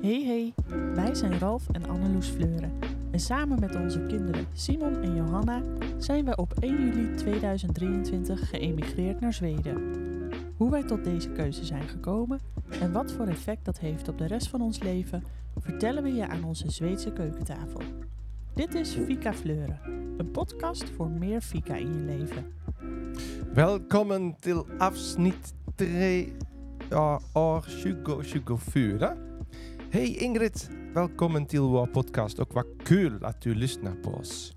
Hey hey, wij zijn Ralf en Anneloes Fleuren. En samen met onze kinderen Simon en Johanna zijn wij op 1 juli 2023 geëmigreerd naar Zweden. Hoe wij tot deze keuze zijn gekomen en wat voor effect dat heeft op de rest van ons leven, vertellen we je aan onze Zweedse keukentafel. Dit is Fika Fleuren, een podcast voor meer Fika in je leven. Välkommen till avsnitt 3 ja, år 2024. Hej Ingrid, välkommen till vår podcast och vad kul att du lyssnar på oss.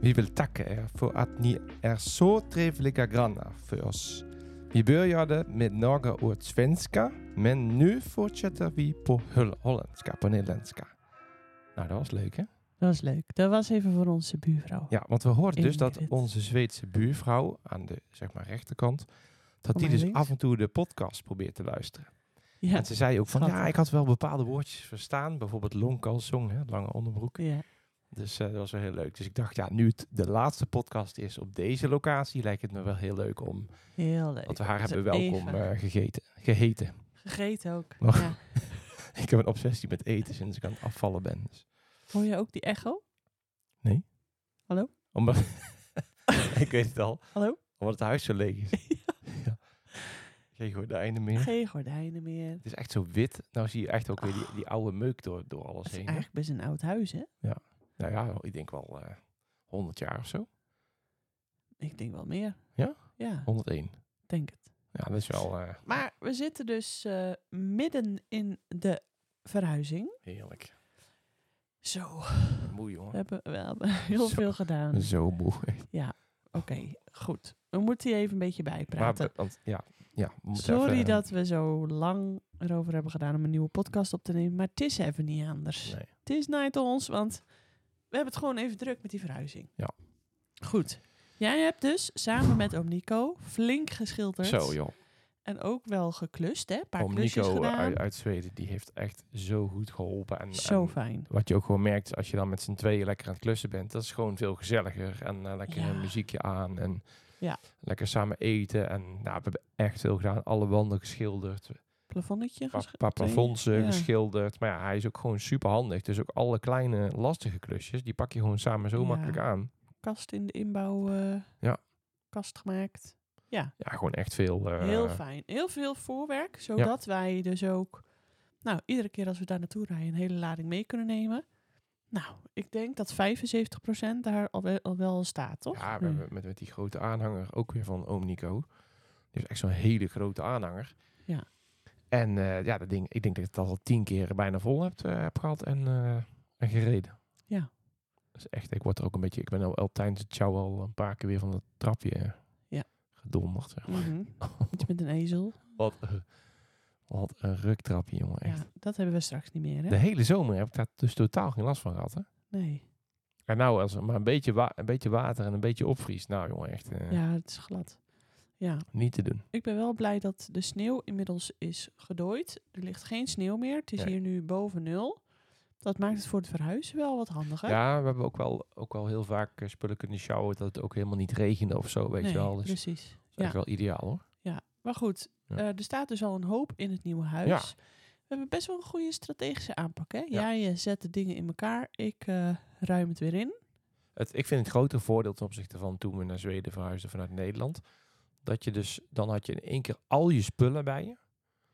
Vi vill tacka er för att ni är så trevliga grannar för oss. Vi började med några ord svenska, men nu fortsätter vi på hol- holländska, på nederländska. Nou, dat was leuk hè? Dat was leuk. Dat was even voor onze buurvrouw. Ja, want we hoorden dus dat onze Zweedse buurvrouw aan de zeg maar rechterkant, dat Van die dus links. af en toe de podcast probeert te luisteren. Ja. En ze zei ook van, ja, ik had wel bepaalde woordjes verstaan, bijvoorbeeld longkalsong, hè, lange onderbroek. ja. Dus eh, dat was wel heel leuk. Dus ik dacht, ja, nu het de laatste podcast is op deze locatie, lijkt het me wel heel leuk om, Heel leuk. dat we haar Dus hebben welkom even eh, gegeten, geheten. Gegeten ook. Ja. ik heb een obsessie met eten sinds ik aan het afvallen ben. Dus. Hoor je ook die echo? Nee. Hallo? Ik weet het al, Hallo? omdat het huis zo leeg is. ja. Geen gordijnen meer. Geen gordijnen meer. Het is echt zo wit. Nou zie je echt ook weer die, die oude meuk door, door alles Het is heen. eigenlijk best een oud huis, hè? Nou ja, ik denk wel eh 100 jaar of zo. Ik denk wel meer. Ja? Ja, 101. denk het. Ja, dat is wel eh, Maar we zitten dus eh, midden in de verhuizing. heerlijk. Zo, Moe we hebben, we hebben heel Zo. veel gedaan. Zo moe. Oké, goed. We moeten hier even een beetje Maar, bijpraten. want, ja, ja, we Sorry even, eh, dat we zo lang erover hebben gedaan om een nieuwe podcast op te nemen. Maar het is even niet anders. Nee. Het is niet ons, want we hebben het gewoon even druk met die verhuizing. Ja. Goed. Jij hebt dus samen met oom Nico flink geschilderd. Zo joh. En ook wel geklust, hè? Een paar klusjes gedaan. uit, uit Zweden, die heeft echt zo goed geholpen. En, Zo en fijn. wat je ook gewoon merkt, als je dan met z'n tweeën lekker aan het klussen bent, dat is gewoon veel gezelliger. En eh, lekker Ja. een muziekje aan en Ja. lekker samen eten. En nou, we hebben echt veel gedaan. Alle wanden geschilderd. Gesch- paar twee? plafonds Ja. geschilderd. Maar ja, hij is ook gewoon super handig. Dus ook alle kleine lastige klusjes, die pak je gewoon samen zo Ja. makkelijk aan. Kast in de inbouw. eh, Ja. Kast gemaakt. Ja, Ja, gewoon echt veel. eh, heel fijn. Heel veel voorwerk, zodat wij dus ook... Nou, iedere keer als we daar naartoe rijden, een hele lading mee kunnen nemen. Nou, ik denk dat 75% daar al wel, al wel staat, toch? Ja, we hebben met, met die grote aanhanger ook weer van oom Nico. Die is echt zo'n hele grote aanhanger. Ja. En eh, ja, dat ding, ik denk dat ik het al tien keer bijna vol heb, eh, heb gehad en, eh, en gereden. Ja. Dus echt, ik word er ook een beetje, ik ben al, al tijdens het show al een paar keer weer van het trapje Ja. gedonderd. Zeg maar. Mhm. Iets met een ezel. Wat, wat een ruktrapje, jongen. Echt. Ja, dat hebben we straks niet meer, hè? De hele zomer heb ik daar dus totaal geen last van gehad. Hè? Nee. En nou, als er maar een beetje, een beetje water en een beetje opvriest, nou jongen, echt eh, Ja, het is glad. Ja, niet te doen. ik ben wel blij dat de sneeuw inmiddels is gedooid. Er ligt geen sneeuw meer. Het is Nee. hier nu boven nul. Dat maakt het voor het verhuizen wel wat handiger. Ja, we hebben ook wel, ook wel heel vaak eh, spullen kunnen sjouwen dat het ook helemaal niet regende of zo, weet nee, je wel. Dus dat precies. is Ja. wel ideaal hoor. Maar goed. Ja. eh, er staat dus al een hoop in het nieuwe huis. Ja. We hebben best wel een goede strategische aanpak, hè? Ja. Jij eh, zet de dingen in elkaar. Ik eh, ruim het weer in. Het, ik vind het grote voordeel ten opzichte van toen we naar Zweden verhuisden vanuit Nederland. Dat je dus, dan had je in één keer al je spullen bij je.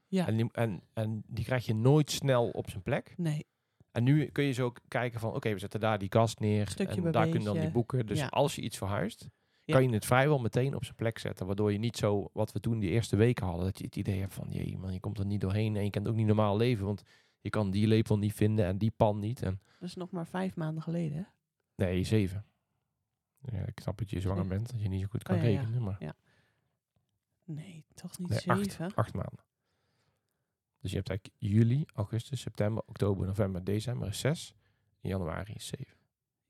Ja. En, die, en, en die krijg je nooit snel op zijn plek. Nee, En nu kun je zo ook kijken van, oké, we zetten daar die kast neer. Stukje en daar kunnen dan die boeken. Dus Ja. als je iets verhuist, Ja. kan je het vrijwel meteen op zijn plek zetten. Waardoor je niet zo, wat we toen die eerste weken hadden, dat je het idee hebt van, jee man, je komt er niet doorheen. En je kan ook niet normaal leven, want je kan die lepel niet vinden en die pan niet. En, dat is nog maar vijf maanden geleden, hè? nee, zeven. Ja, ik snap dat je zwanger bent, dat je niet zo goed kan Oh ja, ja. rekenen. Maar Nee, toch niet nee, zeven? acht, acht maanden. Dus je hebt eigenlijk juli, augustus, september, oktober, november, december is zes. Januari is zeven.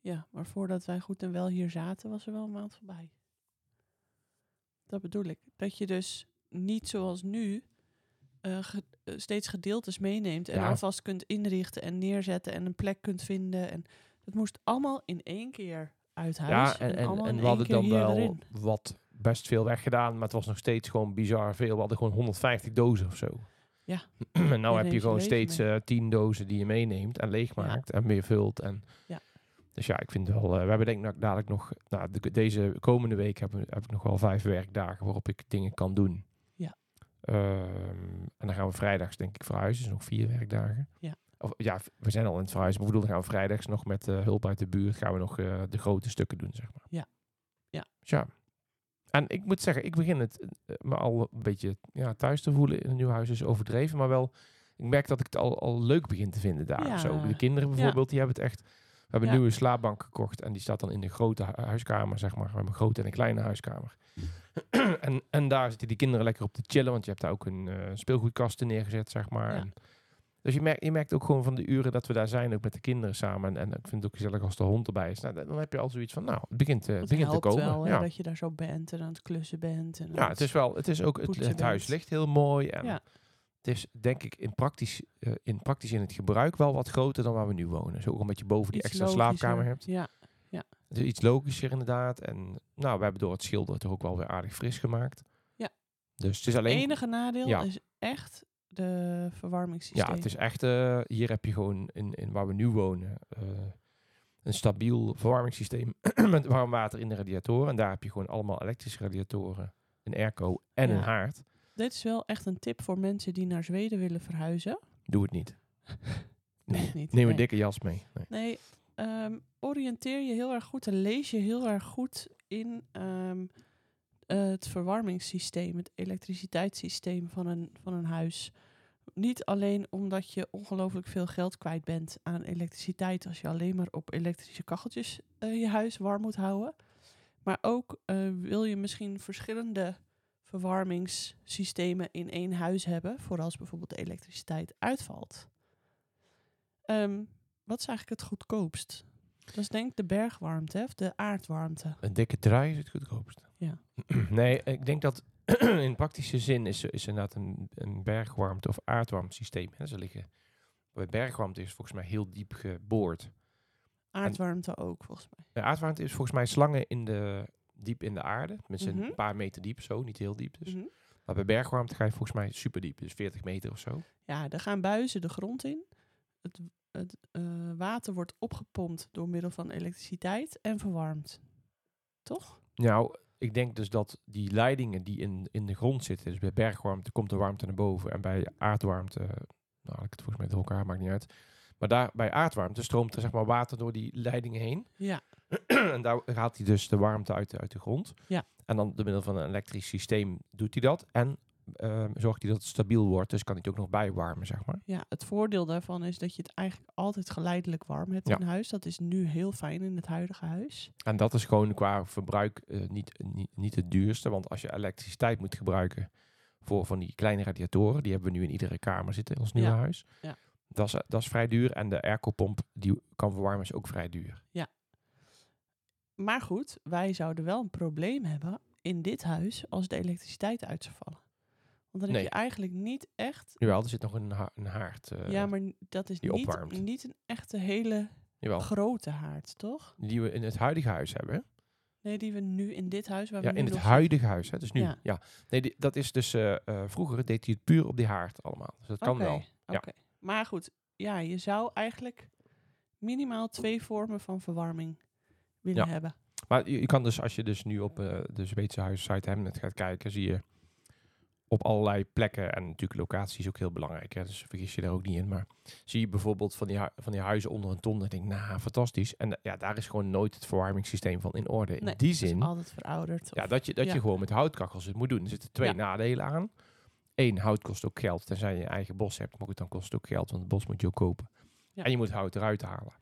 Ja, maar voordat wij goed en wel hier zaten, was er wel een maand voorbij. Dat bedoel ik. Dat je dus niet zoals nu ge- eh, steeds gedeeltes meeneemt en Ja. alvast kunt inrichten en neerzetten en een plek kunt vinden. En dat moest allemaal in één keer uit huis. Ja, en, we hadden dan wel erin. wat best veel weggedaan, maar het was nog steeds gewoon bizar veel. We hadden gewoon 150 dozen of zo. Ja. en nou heb je gewoon steeds mee. eh, tien dozen die je meeneemt en leegmaakt en weer vult. En Ja. Dus ja, ik vind wel... eh, we hebben denk ik dadelijk nog... Nou, de- deze komende week heb, heb ik nog wel vijf werkdagen waarop ik dingen kan doen. Ja. Ehm, en dan gaan we vrijdags denk ik verhuizen. Dus nog vier werkdagen. Ja. Of, ja, we zijn al in het verhuizen. Maar ik bedoel, dan gaan we vrijdags nog met eh, hulp uit de buurt... gaan we nog eh, de grote stukken doen, zeg maar. Ja. Ja. Dus ja. En ik moet zeggen, ik begin het me al een beetje ja, thuis te voelen in een nieuw huis. is overdreven, maar wel... Ik merk dat ik het al, al leuk begin te vinden daar. Ja. Zo, de kinderen bijvoorbeeld, die hebben het echt... We hebben een nieuwe slaapbank gekocht en die staat dan in de grote hu- huiskamer, zeg maar. We hebben een grote en een kleine huiskamer. en, en daar zitten die kinderen lekker op te chillen, want je hebt daar ook een eh speelgoedkasten neergezet, zeg maar. En, dus je merkt, je merkt ook gewoon van de uren dat we daar zijn, ook met de kinderen samen. En, en ik vind het ook gezellig als de hond erbij is. Nou, dan heb je al zoiets van, nou, het begint, eh, het begint te komen. wel ja. dat je daar zo bent en aan het klussen bent. En ja, het is wel, het is ook, het, het huis ligt heel mooi. En Ja. Het is denk ik in praktisch, eh, in praktisch in het gebruik wel wat groter dan waar we nu wonen. Zo ook omdat je boven die iets extra logischer. slaapkamer hebt. Ja, Het is iets logischer inderdaad. En nou, we hebben door het schilderen toch ook wel weer aardig fris gemaakt. Ja. Dus het is het alleen... enige nadeel Ja. is echt de verwarmingssysteem. Ja, het is echt... eh, hier heb je gewoon in, in waar we nu wonen... eh, een stabiel verwarmingssysteem met warm water in de radiatoren. En daar heb je gewoon allemaal elektrische radiatoren, een airco en Ja. een haard. Dit is wel echt een tip voor mensen die naar Zweden willen verhuizen. Doe het niet. Niet. Neem een Nee. dikke jas mee. Nee. Nee, ehm, oriënteer je heel erg goed en lees je heel erg goed in ehm, eh, het verwarmingssysteem, het elektriciteitssysteem van een, van een huis. Niet alleen omdat je ongelooflijk veel geld kwijt bent aan elektriciteit als je alleen maar op elektrische kacheltjes eh, je huis warm moet houden. Maar ook eh, wil je misschien verschillende verwarmingssystemen in één huis hebben, voor als bijvoorbeeld de elektriciteit uitvalt. Ehm, wat is eigenlijk het goedkoopst? Dat is denk ik de bergwarmte hè, of de aardwarmte. Een dikke trui is het goedkoopst. Ja. nee, ik denk dat in praktische zin is, is inderdaad een, een bergwarmte of aardwarmtesysteem. Hè. Ze liggen, bij bergwarmte is volgens mij heel diep geboord. Aardwarmte ook, volgens mij. De aardwarmte is volgens mij slangen in de, diep in de aarde. Met Mhm. een paar meter diep, zo, niet heel diep. Dus. Mhm. Maar bij bergwarmte ga je volgens mij super diep, dus 40 meter of zo. Ja, er gaan buizen de grond in. Het, het eh, water wordt opgepompt door middel van elektriciteit en verwarmd. Toch? Nou, ik denk dus dat die leidingen die in, in de grond zitten, dus bij bergwarmte komt de warmte naar boven en bij aardwarmte, nou ik het volgens mij door elkaar, maakt niet uit. Maar daar bij aardwarmte stroomt er zeg maar water door die leidingen heen. Ja. en daar haalt hij dus de warmte uit de, uit de grond. Ja. En dan door middel van een elektrisch systeem doet hij dat. En ehm, zorgt hij dat het stabiel wordt. Dus kan hij het ook nog bijwarmen, zeg maar. ja, het voordeel daarvan is dat je het eigenlijk altijd geleidelijk warm hebt Ja. in huis. Dat is nu heel fijn in het huidige huis. En dat is gewoon qua verbruik eh, niet, niet, niet het duurste. Want als je elektriciteit moet gebruiken voor van die kleine radiatoren, die hebben we nu in iedere kamer zitten in ons nieuwe Ja. huis. Ja. Dat is, dat is vrij duur. En de airco-pomp die kan verwarmen is ook vrij duur. Maar goed, wij zouden wel een probleem hebben in dit huis als de elektriciteit uit zou vallen. Want dan Nee. heb je eigenlijk niet echt... Jawel, er zit nog een, ha- een haard. eh, ja, maar dat is niet, opwarmt. niet een echte hele jawel, grote haard, toch? die we in het huidige huis hebben. Nee, die we nu in dit huis... Waar Ja, we in het huidige huis. Hè? Dus nu, ja. Ja. Nee, die- dat is dus... eh, eh, vroeger deed hij het puur op die haard allemaal. Dus dat kan wel. Ja. Oké. Maar goed, ja, je zou eigenlijk minimaal twee vormen van verwarming willen Ja. hebben. Maar je, je kan dus, als je dus nu op eh, de Zweedse huissite Hemnet gaat kijken, zie je op allerlei plekken, en natuurlijk locatie is ook heel belangrijk, hè, dus vergis je daar ook niet in, maar zie je bijvoorbeeld van die, van die huizen onder een ton, en denk ik, nou, fantastisch. En eh, ja, daar is gewoon nooit het verwarmingssysteem van in orde. In Nee, die het is zin, altijd verouderd. ja, dat je, dat ja. je gewoon met houtkachels het moet doen. Er zitten twee Ja. nadelen aan. Eén, hout kost ook geld, tenzij je je eigen bos hebt, maar goed, dan kost het ook geld, want het bos moet je ook kopen. Ja. En je moet hout eruit halen.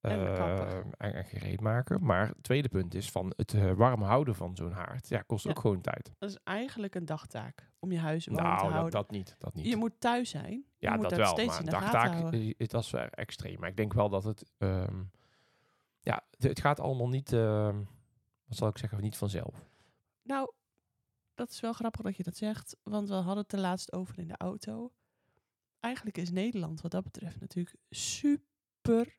En kappen. en, en gereed maken. Maar het tweede punt is van het eh, warm houden van zo'n haard. Ja, kost Ja. ook gewoon tijd. Dat is eigenlijk een dagtaak om je huis warm te Nou, dat, houden. dat niet. Dat niet. Je moet thuis zijn. ja, je moet dat dat wel. steeds Maar een dagtaak, het was wel extreem. Maar ik denk wel dat het... ehm, ja, het, het gaat allemaal niet... ehm, wat zal ik zeggen? Niet vanzelf. Nou, dat is wel grappig dat je dat zegt. Want we hadden het er laatst over in de auto. Eigenlijk is Nederland wat dat betreft natuurlijk super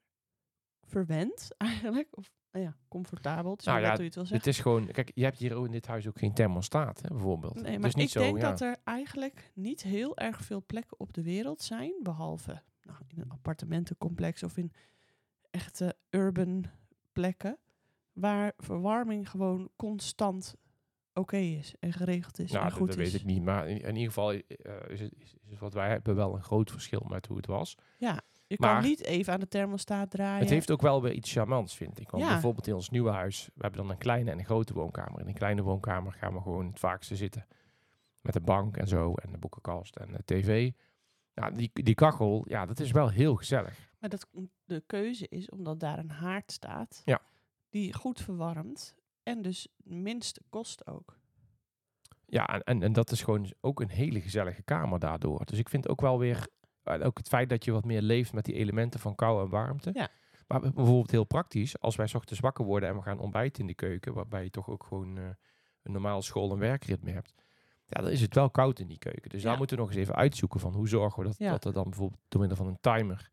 verwend eigenlijk. Of nou ja, comfortabel. Het is Nou maar ja, net hoe je het wil zeggen. Het is gewoon, kijk, je hebt hier in dit huis ook geen thermostaat, hè, bijvoorbeeld. Nee, maar dus niet ik zo, denk ja. dat er eigenlijk niet heel erg veel plekken op de wereld zijn, behalve nou, in een appartementencomplex of in echte urban plekken, waar verwarming gewoon constant oké is en geregeld is Nou, en dat, goed dat is. weet ik niet. Maar in, in ieder geval eh, is, het, is, is wat wij hebben wel een groot verschil met hoe het was. Je maar- kan niet even aan de thermostaat draaien. Het heeft ook wel weer iets charmants, vind ik. Want Ja. bijvoorbeeld in ons nieuwe huis, we hebben dan een kleine en een grote woonkamer. In een kleine woonkamer gaan we gewoon het vaakste zitten. Met een bank en zo, en de boekenkast en de tv. Ja, die, die kachel, ja, dat is wel heel gezellig. Maar dat, de keuze is omdat daar een haard staat Ja. die goed verwarmt en dus minst kost ook. Ja, en, en, en dat is gewoon ook een hele gezellige kamer daardoor. Dus ik vind ook wel weer, en ook het feit dat je wat meer leeft met die elementen van kou en warmte. Ja. Maar bijvoorbeeld heel praktisch, als wij 's ochtends wakker worden en we gaan ontbijten in de keuken, waarbij je toch ook gewoon eh, een normaal school- en werkritme hebt. Ja, dan is het wel koud in die keuken. Dus Ja. daar moeten we nog eens even uitzoeken van hoe zorgen we dat, Ja. dat er dan bijvoorbeeld door middel van een timer,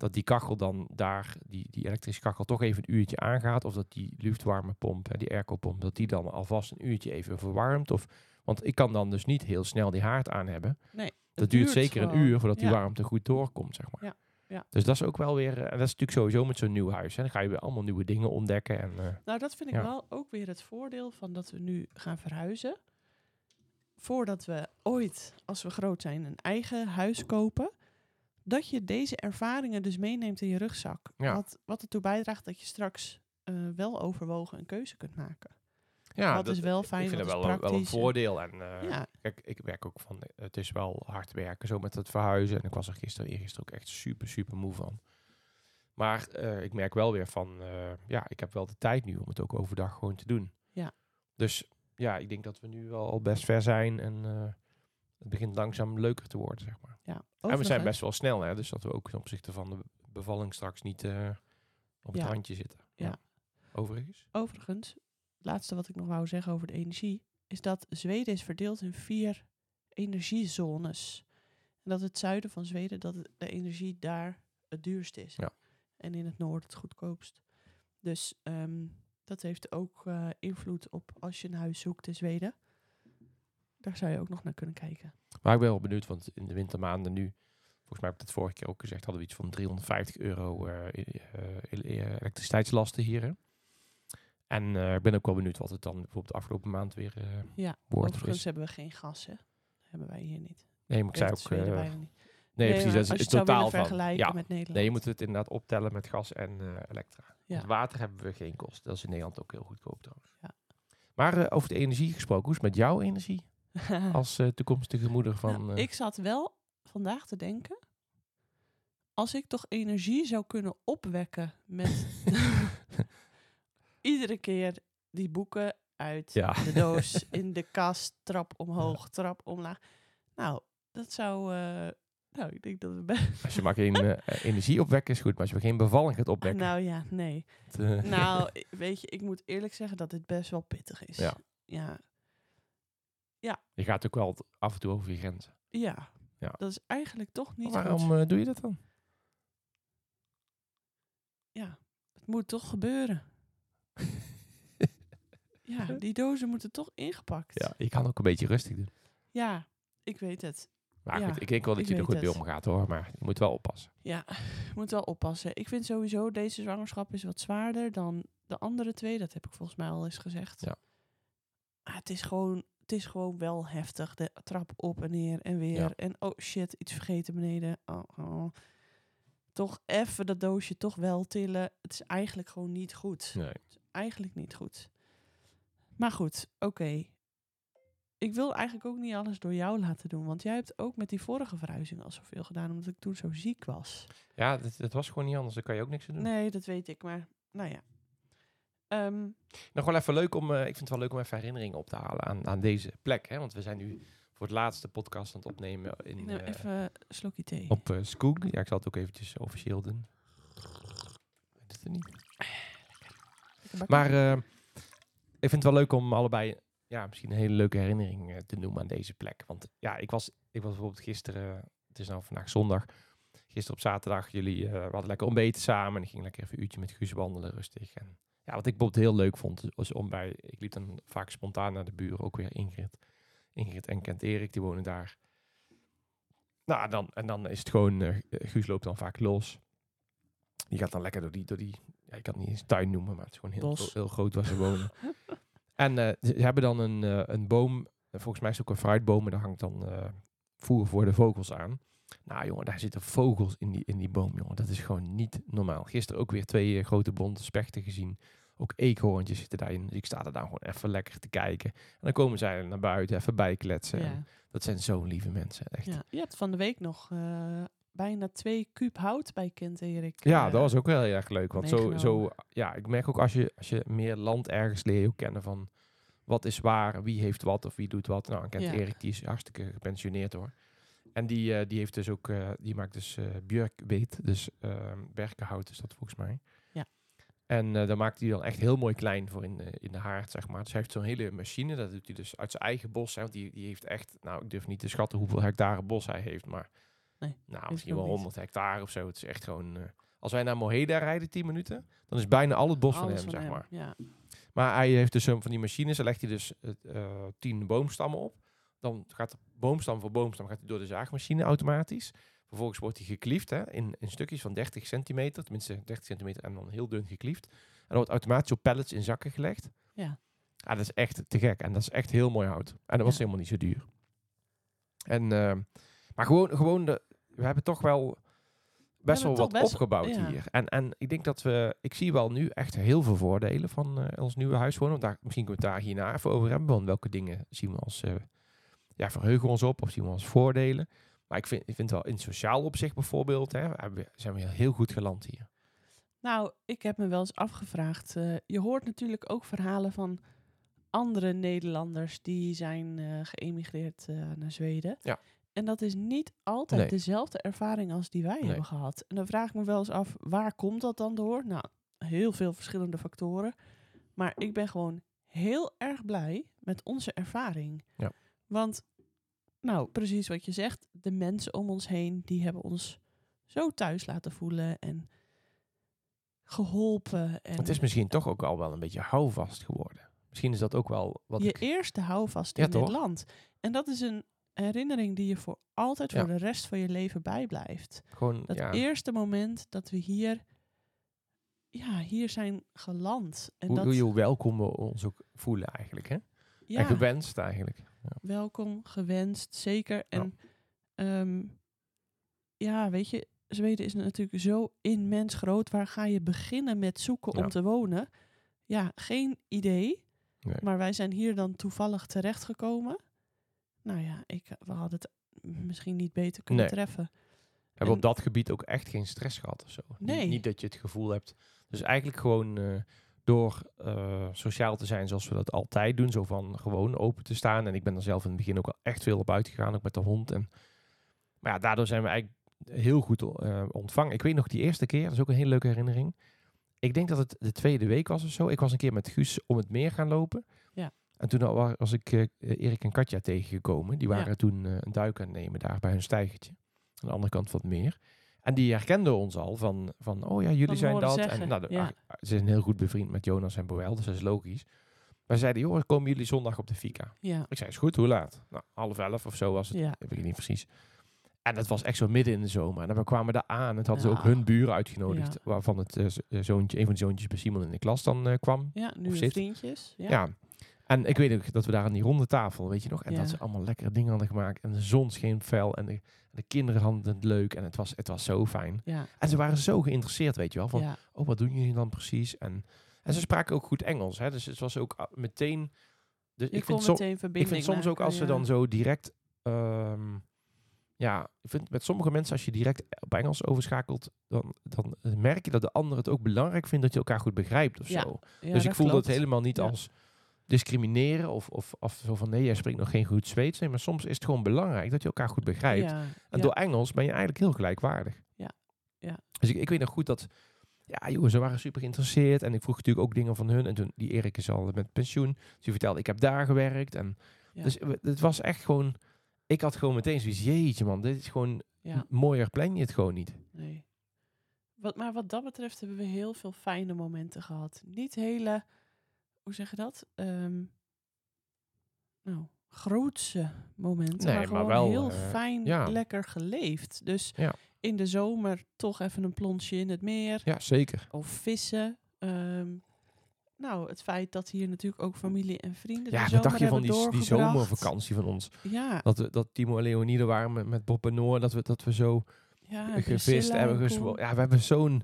dat die kachel dan daar, die, die elektrische kachel, toch even een uurtje aangaat. Of dat die luchtwarmepomp, hè, die airco-pomp, dat die dan alvast een uurtje even verwarmt. Of, want ik kan dan dus niet heel snel die haard aan hebben. Nee, Dat duurt zeker een uur voordat die Ja. warmte goed doorkomt, zeg maar. Ja, ja. Dus dat is ook wel weer, eh, en dat is natuurlijk sowieso met zo'n nieuw huis. Hè. Dan ga je weer allemaal nieuwe dingen ontdekken. En, eh, Nou, dat vind ik Ja. wel ook weer het voordeel van dat we nu gaan verhuizen. Voordat we ooit, als we groot zijn, een eigen huis kopen. Dat je deze ervaringen dus meeneemt in je rugzak. Ja. Wat, wat ertoe bijdraagt dat je straks eh, wel overwogen een keuze kunt maken. ja, wat is wel fijn, ik vind dat wel, een- wel een praktisch. voordeel. En eh, Ja. kijk, ik werk ook van, het is wel hard werken, zo met het verhuizen. En ik was er gisteren, eergisteren ook echt super, super moe van. Maar eh, ik merk wel weer van, ja, ik heb wel de tijd nu om het ook overdag gewoon te doen. Ja. Dus ja, ik denk dat we nu wel al best ver zijn en het begint langzaam leuker te worden, zeg maar. Ja, En we zijn best wel snel, hè, dus dat we ook ten opzichte van de bevalling straks niet eh, op het Ja. randje zitten. Ja. Overigens. Overigens, het laatste wat ik nog wou zeggen over de energie, is dat Zweden is verdeeld in vier energiezones. En dat het zuiden van Zweden, dat de energie daar het duurst is. Ja. En in het noorden het goedkoopst. Dus ehm, dat heeft ook eh, invloed op als je een huis zoekt in Zweden. Daar zou je ook nog naar kunnen kijken. Maar ik ben wel benieuwd, want in de wintermaanden nu, volgens mij heb ik dat vorige keer ook gezegd, hadden we iets van 350 euro eh, eh, eh, elektriciteitslasten hier. Hè? En ik ben ook wel benieuwd wat het dan bijvoorbeeld de afgelopen maand weer eh, Ja, wordt. overigens hebben we geen gas, hè. Dat hebben wij hier niet. Nee, maar ik zei ook... Niet. nee, precies, dat is het het totaal van. vergelijken Ja, met Nederland. nee, je moet het inderdaad optellen met gas en elektra. Ja. Water hebben we geen kosten. Dat is in Nederland ook heel goedkoop trouwens. Ja. Maar over de energie gesproken, hoe is het met jouw energie als eh, toekomstige moeder van... Nou, eh, ik zat wel vandaag te denken. Als ik toch energie zou kunnen opwekken met iedere keer die boeken uit Ja. de doos, in de kast, trap omhoog, trap omlaag. Nou, dat zou. eh, nou, ik denk dat we best. Als je maar geen energie opwekken is goed, maar als je geen bevalling gaat opwekken... Nou ja, nee. het, Nou, weet je, ik moet eerlijk zeggen dat dit best wel pittig is. Ja. Ja. Je gaat ook wel af en toe over je grenzen. Ja. Ja. Dat is eigenlijk toch niet Waarom goed. eh, doe je dat dan? Ja, het moet toch gebeuren. ja, die dozen moeten toch ingepakt. Ja, je kan ook een beetje rustig doen. Ja, ik weet het. Maar Ja, goed, ik denk wel dat je er goed mee omgaat hoor. Maar je moet wel oppassen. Ja, je moet wel oppassen. Ik vind sowieso deze zwangerschap is wat zwaarder dan de andere twee. Dat heb ik volgens mij al eens gezegd. Ja. Maar het is gewoon, het is gewoon wel heftig. De trap op en neer en weer. Ja. En oh shit, iets vergeten beneden. Oh, oh. Toch even dat doosje toch wel tillen. Het is eigenlijk gewoon niet goed. Nee. Het is eigenlijk niet goed. Maar goed, oké. Ik wil eigenlijk ook niet alles door jou laten doen. Want jij hebt ook met die vorige verhuizing al zoveel gedaan. Omdat ik toen zo ziek was. Ja, dat, dat was gewoon niet anders. Daar kan je ook niks aan doen. Nee, dat weet ik. Maar nou ja. Ehm, Nog wel even leuk om, eh, ik vind het wel leuk om even herinneringen op te halen aan, aan deze plek. Hè? Want we zijn nu voor het laatste podcast aan het opnemen in, neem eh, even een slokje thee. op eh Skoog. Ja, ik zal het ook eventjes officieel doen. Weet het er niet. Lekker. Maar ik vind het wel leuk om allebei ja, misschien een hele leuke herinnering te noemen aan deze plek. Want ja, ik was, ik was bijvoorbeeld gisteren, het is nou vandaag zondag, gisteren op zaterdag, jullie we hadden lekker ontbeten samen en ik ging lekker even een uurtje met Guus wandelen rustig. En Ja, wat ik bijvoorbeeld heel leuk vond, was om bij... Ik liep dan vaak spontaan naar de buren, ook weer Ingrid. Ingrid en Kent Erik, die wonen daar. Nou, dan, en dan is het gewoon... eh, Guus loopt dan vaak los. Die gaat dan lekker door die... Door die ja, ik kan het niet eens tuin noemen, maar het is gewoon heel, heel groot waar ze wonen. en eh, ze hebben dan een, eh, een boom... Volgens mij is het ook een fruitboom, en daar hangt dan voer voor de vogels aan. Nou jongen, daar zitten vogels in die, in die boom, jongen. Dat is gewoon niet normaal. Gisteren ook weer twee grote bonte spechten gezien. Ook eekhoorntjes zitten daarin. Dus ik sta er dan gewoon even lekker te kijken. En dan komen zij naar buiten, even bijkletsen. Ja. En Dat zijn zo lieve mensen, echt. Ja, Ja. Je had van de week nog eh, bijna twee kuub hout bij Kent Erik. dat was ook wel heel erg leuk. Want zo, meegenomen. zo, ja, ik merk ook als je, als je meer land ergens leer je ook kennen van wat is waar, wie heeft wat of wie doet wat. Nou, en kent Ja. Erik, die is hartstikke gepensioneerd hoor. En die, eh, die heeft dus ook, eh, die maakt dus eh björkbeet, dus eh, berkenhout is dat volgens mij. En eh daar maakt hij dan echt heel mooi klein voor in de, in de haard, zeg maar. Dus hij heeft zo'n hele machine, dat doet hij dus uit zijn eigen bos. Hè, want die, die heeft echt, nou ik durf niet te schatten hoeveel hectare bos hij heeft, maar Nee, nou, misschien wel niet. 100 hectare of zo. Het is echt gewoon, eh, als wij naar Moheda rijden 10 minuten, dan is bijna al het bos van hem, zeg maar. Ja. Maar hij heeft dus zo'n van die machines. Dan legt hij dus eh, eh, tien boomstammen op. Dan gaat de boomstam voor boomstam gaat hij door de zaagmachine automatisch. Vervolgens wordt hij gekliefd hè, in, in stukjes van 30 centimeter. Tenminste 30 centimeter en dan heel dun gekliefd. En dan wordt automatisch op pallets in zakken gelegd. Ja. Ja, dat is echt te gek. En dat is echt heel mooi hout. En dat was helemaal niet zo duur. En, eh, maar gewoon, gewoon de, we hebben toch wel best wel wat best- opgebouwd ja. hier. En, en ik denk dat we, ik zie wel nu echt heel veel voordelen van eh, ons nieuwe huis wonen. Daar, misschien kunnen we het daar hierna even over hebben. Want welke dingen zien we als, eh, ja, verheugen we ons op of zien we als voordelen. Maar ik vind, ik vind wel in sociaal opzicht bijvoorbeeld, hè, zijn we heel goed geland hier. Nou, ik heb me wel eens afgevraagd. eh, je hoort natuurlijk ook verhalen van andere Nederlanders die zijn eh, geëmigreerd eh, naar Zweden. Ja. En dat is niet altijd Nee. dezelfde ervaring als die wij Nee. hebben gehad. En dan vraag ik me wel eens af, waar komt dat dan door? Nou, heel veel verschillende factoren. Maar ik ben gewoon heel erg blij met onze ervaring. Ja. Want, nou, precies wat je zegt, de mensen om ons heen, die hebben ons zo thuis laten voelen en geholpen. En Het is misschien toch ook al wel een beetje houvast geworden. Misschien is dat ook wel wat je ik... eerste houvast Ja, in dit toch? land. En dat is een herinnering die je voor altijd Ja. voor de rest van je leven bijblijft. Gewoon, Dat ja, eerste moment dat we hier, ja, hier zijn geland. En hoe, dat, hoe, hoe welkom we ons ook voelen eigenlijk. Hè? En gewenst eigenlijk. Welkom, gewenst, zeker. En ehm, ja, weet je, Zweden is natuurlijk zo immens groot. Waar ga je beginnen met zoeken om te wonen? Ja, geen idee. Nee. Maar wij zijn hier dan toevallig terechtgekomen. Nou ja, ik, we hadden het misschien niet beter kunnen Nee. treffen. We hebben En- op dat gebied ook echt geen stress gehad of zo. Nee. Niet, dat je het gevoel hebt. Dus eigenlijk gewoon eh, door eh, sociaal te zijn zoals we dat altijd doen. Zo van gewoon open te staan. En ik ben er zelf in het begin ook al echt veel op uitgegaan. Ook met de hond. En, maar ja, daardoor zijn we eigenlijk heel goed eh, ontvangen. Ik weet nog die eerste keer. Dat is ook een hele leuke herinnering. Ik denk dat het de tweede week was of zo. Ik was een keer met Guus om het meer gaan lopen. Ja. En toen was ik eh, Erik en Katja tegengekomen. Die waren Ja. toen een duik aan het nemen daar bij hun stijgertje. Aan de andere kant van het meer. En die herkenden ons al van, van oh ja, jullie zijn dat. zeggen, En nou, de- ja. ah, ze zijn heel goed bevriend met Jonas en Boel, dus dat is logisch. Maar ze zeiden, joh, komen jullie zondag op de fika? Ja, Ik zei, is goed, hoe laat? Nou, half elf of zo was het. ja. Weet ik niet precies. En dat was echt zo midden in de zomer. En dan kwamen we daar aan. En het hadden ze ook hun buren uitgenodigd. Ja. Waarvan het eh, eh, zoontje, een van de zoontjes bij Simon in de klas dan eh, kwam. ja nu vriendjes. Ja. Ja. En ik weet ook dat we daar aan die ronde tafel, weet je nog? En dat ze allemaal lekkere dingen hadden gemaakt. En de zon scheen fel. En de, de kinderen hadden het leuk. En het was, het was zo fijn. Ja, En ze waren zo geïnteresseerd, weet je wel. Van, ja. oh, wat doen jullie dan precies? En, en ze spraken ook goed Engels. Hè? Dus het was ook meteen... Dus Je ik vind, meteen ik verbinding vind soms ook als ze dan zo direct... ehm, ja, ik vind met sommige mensen als je direct op Engels overschakelt... Dan, dan merk je dat de ander het ook belangrijk vindt dat je elkaar goed begrijpt of zo. Dus ik voel klopt. dat helemaal niet als discrimineren of, of, of zo van nee, jij spreekt nog geen goed Zweeds. Nee, maar soms is het gewoon belangrijk dat je elkaar goed begrijpt. Ja, En ja. door Engels ben je eigenlijk heel gelijkwaardig. Ja, ja. Dus ik, ik weet nog goed dat, ja joh, ze waren super geïnteresseerd. En ik vroeg natuurlijk ook dingen van hun. En toen, die Erik is al met pensioen. Dus die vertelde, ik heb daar gewerkt. En Ja. Dus het was echt gewoon, ik had gewoon meteen zoiets, jeetje man, dit is gewoon, Ja, mooier plan je het gewoon niet. nee. Wat, maar wat dat betreft hebben we heel veel fijne momenten gehad. Niet hele, hoe zeg je dat? Ehm, nou, grootse momenten. Nee, maar maar gewoon wel, heel eh, fijn, ja. lekker geleefd. Dus Ja. in de zomer toch even een plonsje in het meer. Ja, zeker. Of vissen. Ehm, nou, het feit dat hier natuurlijk ook familie en vrienden Ja, wat dacht je van die, zomervakantie van ons? Ja, Dat, we, dat Timo en Leonide waren met, met Bob en Noor. Dat we, dat we zo ja gevist hebben. Ja, we hebben zo'n...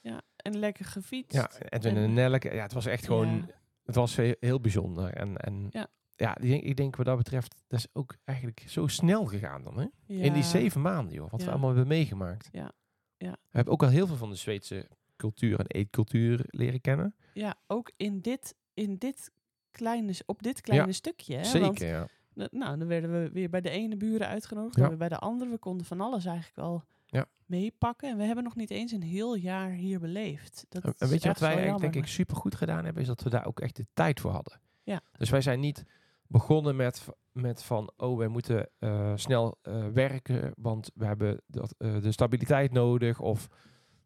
Ja, en lekker gefietst. Ja, En- en Nelleke. Ja, het was echt gewoon... Het was heel, bijzonder. En, en Ja. ja, ik denk, ik denk wat dat betreft... Dat is ook eigenlijk zo snel gegaan dan, hè? In die zeven maanden, joh. Wat Ja. we allemaal hebben meegemaakt. Ja. Ja. We hebben ook al heel veel van de Zweedse cultuur en eetcultuur leren kennen. Ja, ook in dit, in dit kleine, op dit kleine stukje. Hè? Zeker, Want, ja. nou, dan werden we weer bij de ene buren uitgenodigd, dan weer bij de andere. We konden van alles eigenlijk wel Ja. meepakken. En we hebben nog niet eens een heel jaar hier beleefd. Dat En, weet je wat wij eigenlijk denk ik super goed gedaan hebben? Is dat we daar ook echt de tijd voor hadden. Ja. Dus wij zijn niet begonnen met, met van, oh, wij moeten eh, snel eh, werken, want we hebben dat, eh, de stabiliteit nodig. Of,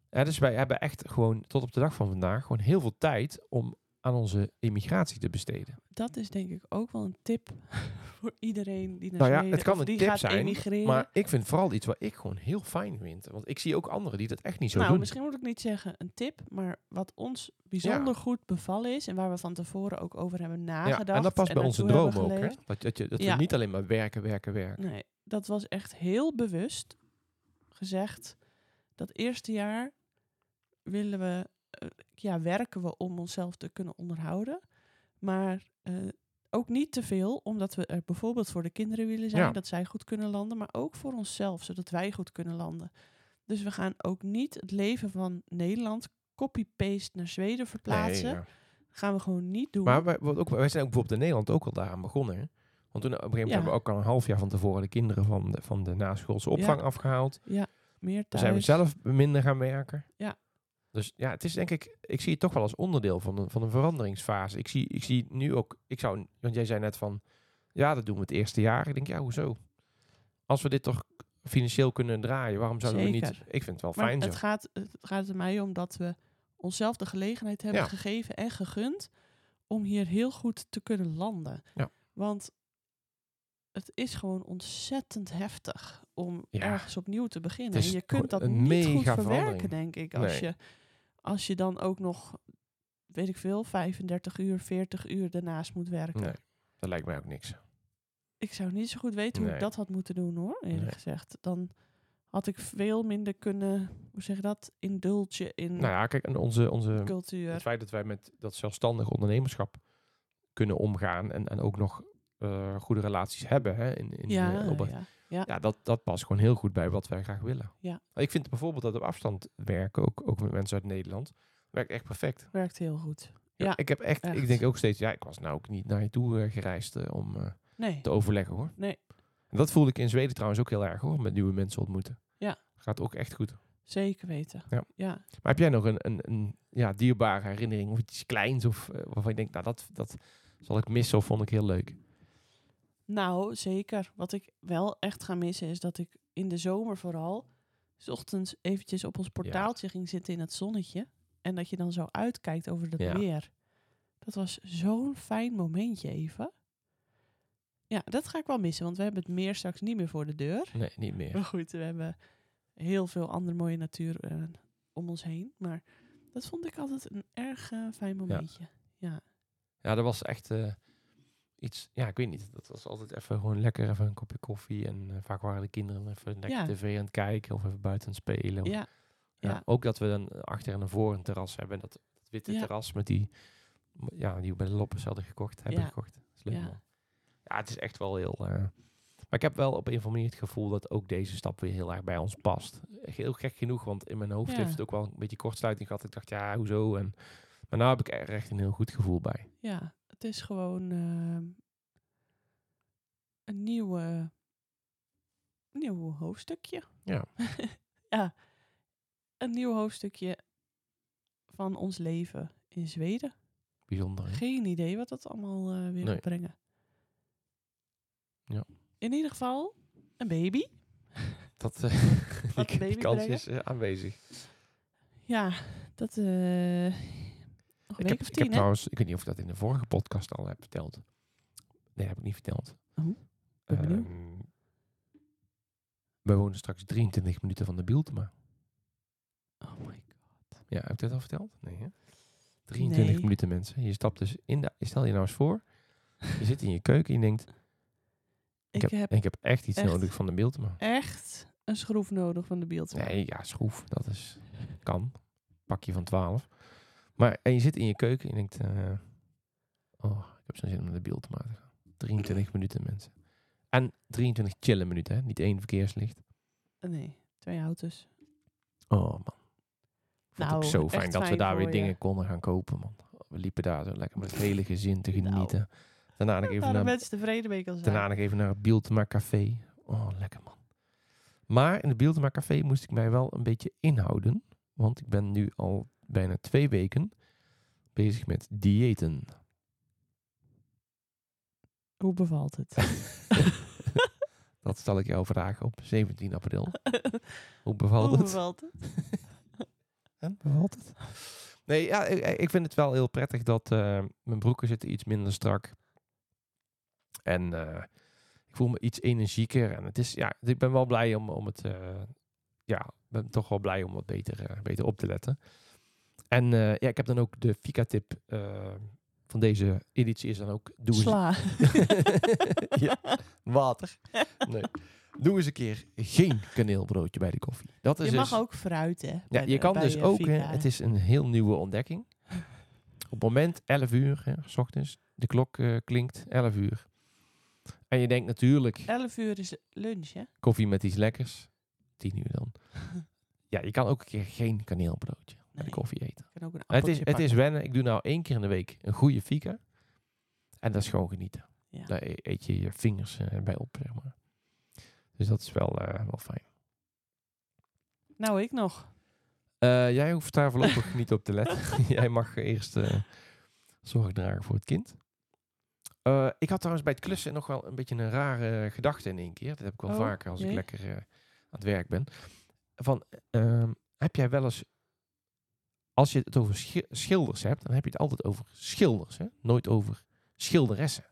dus wij hebben echt gewoon tot op de dag van vandaag gewoon heel veel tijd om aan onze immigratie te besteden. Dat is denk ik ook wel een tip voor iedereen die naar Nou ja, Zweden het kan een tip gaat zijn, emigreren. Maar ik vind vooral iets wat ik gewoon heel fijn vind. Want ik zie ook anderen die dat echt niet zo nou, doen. misschien moet ik niet zeggen een tip, maar wat ons bijzonder goed bevallen is en waar we van tevoren ook over hebben nagedacht. ja, en dat past bij onze droom ook. Hè? dat, je, dat Ja. we niet alleen maar werken, werken, werken. Nee, dat was echt heel bewust gezegd. Dat eerste jaar willen we, eh, ja, werken we om onszelf te kunnen onderhouden. Maar eh, ook niet te veel, omdat we er bijvoorbeeld voor de kinderen willen zijn, Ja. dat zij goed kunnen landen, maar ook voor onszelf, zodat wij goed kunnen landen. Dus we gaan ook niet het leven van Nederland copy-paste naar Zweden verplaatsen. Nee, ja. Gaan we gewoon niet doen. Maar wij, wat ook, wij zijn ook bijvoorbeeld in Nederland ook al daaraan begonnen. Hè? Want toen op een gegeven moment Ja. hebben we ook al een half jaar van tevoren de kinderen van de, van de naschoolse opvang afgehaald. ja, meer Dan thuis. zijn we zelf minder gaan werken. Ja. Dus ja, het is denk ik, ik zie het toch wel als onderdeel van een, van een veranderingsfase. Ik zie, ik zie nu ook, ik zou, want jij zei net van, ja, dat doen we het eerste jaar. Ik denk, ja, hoezo? Als we dit toch financieel kunnen draaien, waarom zouden we niet? Zeker. Ik vind het wel Maar fijn zo. het gaat, het gaat er mij om dat we onszelf de gelegenheid hebben Ja. gegeven en gegund om hier heel goed te kunnen landen. Ja. Want het is gewoon ontzettend heftig om Ja. ergens opnieuw te beginnen. En je kunt dat niet goed verwerken, denk ik. Als, Nee. je, als je dan ook nog, weet ik veel, 35 uur, 40 uur daarnaast moet werken. Nee, dat lijkt mij ook niks. Ik zou niet zo goed weten hoe ik dat had moeten doen hoor, eerlijk Nee. gezegd. Dan had ik veel minder kunnen, hoe zeg je dat, indulgen in Nou ja, kijk, en onze, onze, cultuur. het feit dat wij met dat zelfstandig ondernemerschap kunnen omgaan en, en ook nog eh, goede relaties hebben hè, in, in, ja, eh, ja, ja. ja, dat, dat past gewoon heel goed bij wat wij graag willen. Ja. Ik vind bijvoorbeeld dat op afstand werken, ook, ook met mensen uit Nederland, werkt echt perfect. werkt heel goed. Ja, ik heb echt, ik denk ook steeds, ja, ik was nou ook niet naar je toe eh, gereisd om Nee, te overleggen hoor. nee, En dat voelde ik in Zweden trouwens ook heel erg hoor, met nieuwe mensen ontmoeten. Ja. Gaat ook echt goed. zeker weten. Ja. ja. Maar heb jij nog een, een, een ja, dierbare herinnering of iets kleins of waarvan je denkt, nou dat, dat zal ik missen of vond ik heel leuk? Nou, zeker. Wat ik wel echt ga missen is dat ik in de zomer vooral... s ochtends eventjes op ons portaaltje ging zitten in het zonnetje. En dat je dan zo uitkijkt over het Ja. weer. Dat was zo'n fijn momentje even. Ja, dat ga ik wel missen, want we hebben het meer straks niet meer voor de deur. Nee, niet meer. Maar goed, we hebben heel veel andere mooie natuur eh, om ons heen. Maar dat vond ik altijd een erg eh, fijn momentje. Ja. Ja, dat was echt eh, iets, ja, ik weet niet. Dat was altijd even gewoon lekker even een kopje koffie. En eh, vaak waren de kinderen even lekker Ja. tv aan het kijken of even buiten aan het spelen. Of- Ja. ja. Ook dat we dan achter en voor een terras hebben. Dat, dat witte terras met die, ja, die we bij de Loppes hadden gekocht, hebben gekocht. Dat is leuk Ja. man. Ja, het is echt wel heel... eh, maar ik heb wel op een of andere manier het gevoel dat ook deze stap weer heel erg bij ons past. Heel gek genoeg, want in mijn hoofd heeft het ook wel een beetje kortsluiting gehad. Ik dacht, ja, hoezo? En, maar nu heb ik er echt een heel goed gevoel bij. ja, het is gewoon ehm, een nieuwe, nieuw hoofdstukje. Ja. ja, een nieuw hoofdstukje van ons leven in Zweden. Bijzonder, hè? Geen idee wat dat allemaal eh, weer Nee. gaat brengen. Ja. In ieder geval, een baby. Dat, Wat die, die kans brengen? is eh, aanwezig. Ja, dat... eh nog een Ik heb, of ik heb trouwens, ik weet niet of ik dat in de vorige podcast al heb verteld. Nee, heb ik niet verteld. Oh. Ehm, we wonen straks 23 minuten van de Bieltema. Oh my god. Ja, heb ik dat al verteld? Nee, hè? 23 Nee. minuten mensen. Je stapt dus in de... Stel je nou eens voor. Je zit in je keuken en je denkt... Ik, Ik, heb, heb ik heb echt iets echt- nodig van de Bieltema. echt een schroef nodig van de beeld. Nee, ja, schroef. Dat is... Kan. Pakje van 12. Maar en je zit in je keuken en je denkt... eh, oh, ik heb zo'n zin om naar de Bieltema te gaan. 23 minuten mensen. En 23 chille minuten, hè? Niet één verkeerslicht. Nee, twee auto's. Oh man. Ik vond het Nou, ook zo fijn dat we daar weer je. dingen konden gaan kopen, man. We liepen daar zo lekker met het hele gezin te Nou. genieten. Daarna, nog even naar, mensen tevreden mee kan zijn. daarna nog even naar het Bieltema Café. Oh, lekker man. Maar in het Bieltema Café moest ik mij wel een beetje inhouden. Want ik ben nu al bijna twee weken bezig met diëten. Hoe bevalt het? Dat stel ik jou vragen op 17 april. Hoe bevalt Hoe het? bevalt het? En bevalt het? Nee, ja, ik, ik vind het wel heel prettig dat eh, mijn broeken zitten iets minder strak. En eh, ik voel me iets energieker. En het is, ja, ik ben wel blij om, om het, eh, ja, ben toch wel blij om wat beter, eh, beter op te letten. En eh, ja, ik heb dan ook de Fika-tip eh, van deze editie is dan ook, doe Sla. ja, water. Nee. Doe eens een keer geen kaneelbroodje bij de koffie. Dat is Je mag dus- ook fruit, hè? ja, je kan dus ook, hè, het is een heel nieuwe ontdekking. Op het moment 11 uur, hè, s ochtends, de klok eh, klinkt 11 uur. En je denkt natuurlijk, 11 uur is lunch, hè? koffie met iets lekkers, 10 uur dan. Ja, je kan ook een keer geen kaneelbroodje bij de Nee. koffie eten. Ook een Het is, het is wennen. Ik doe nou één keer in de week een goede fika. En dat is gewoon genieten. Ja. Daar e- eet je je vingers eh, bij op, zeg maar. Dus dat is wel, eh, wel fijn. Nou, ik nog. Eh, jij hoeft daar voorlopig niet op te letten. jij mag eerst zorg dragen voor het kind. Ik had trouwens bij het klussen nog wel een beetje een rare gedachte in één keer. Dat heb ik wel Oh, vaker als ik lekker aan het werk ben. Van, ehm, heb jij wel eens... Als je het over schi- schilders hebt, dan heb je het altijd over schilders. Hè? Nooit over schilderessen.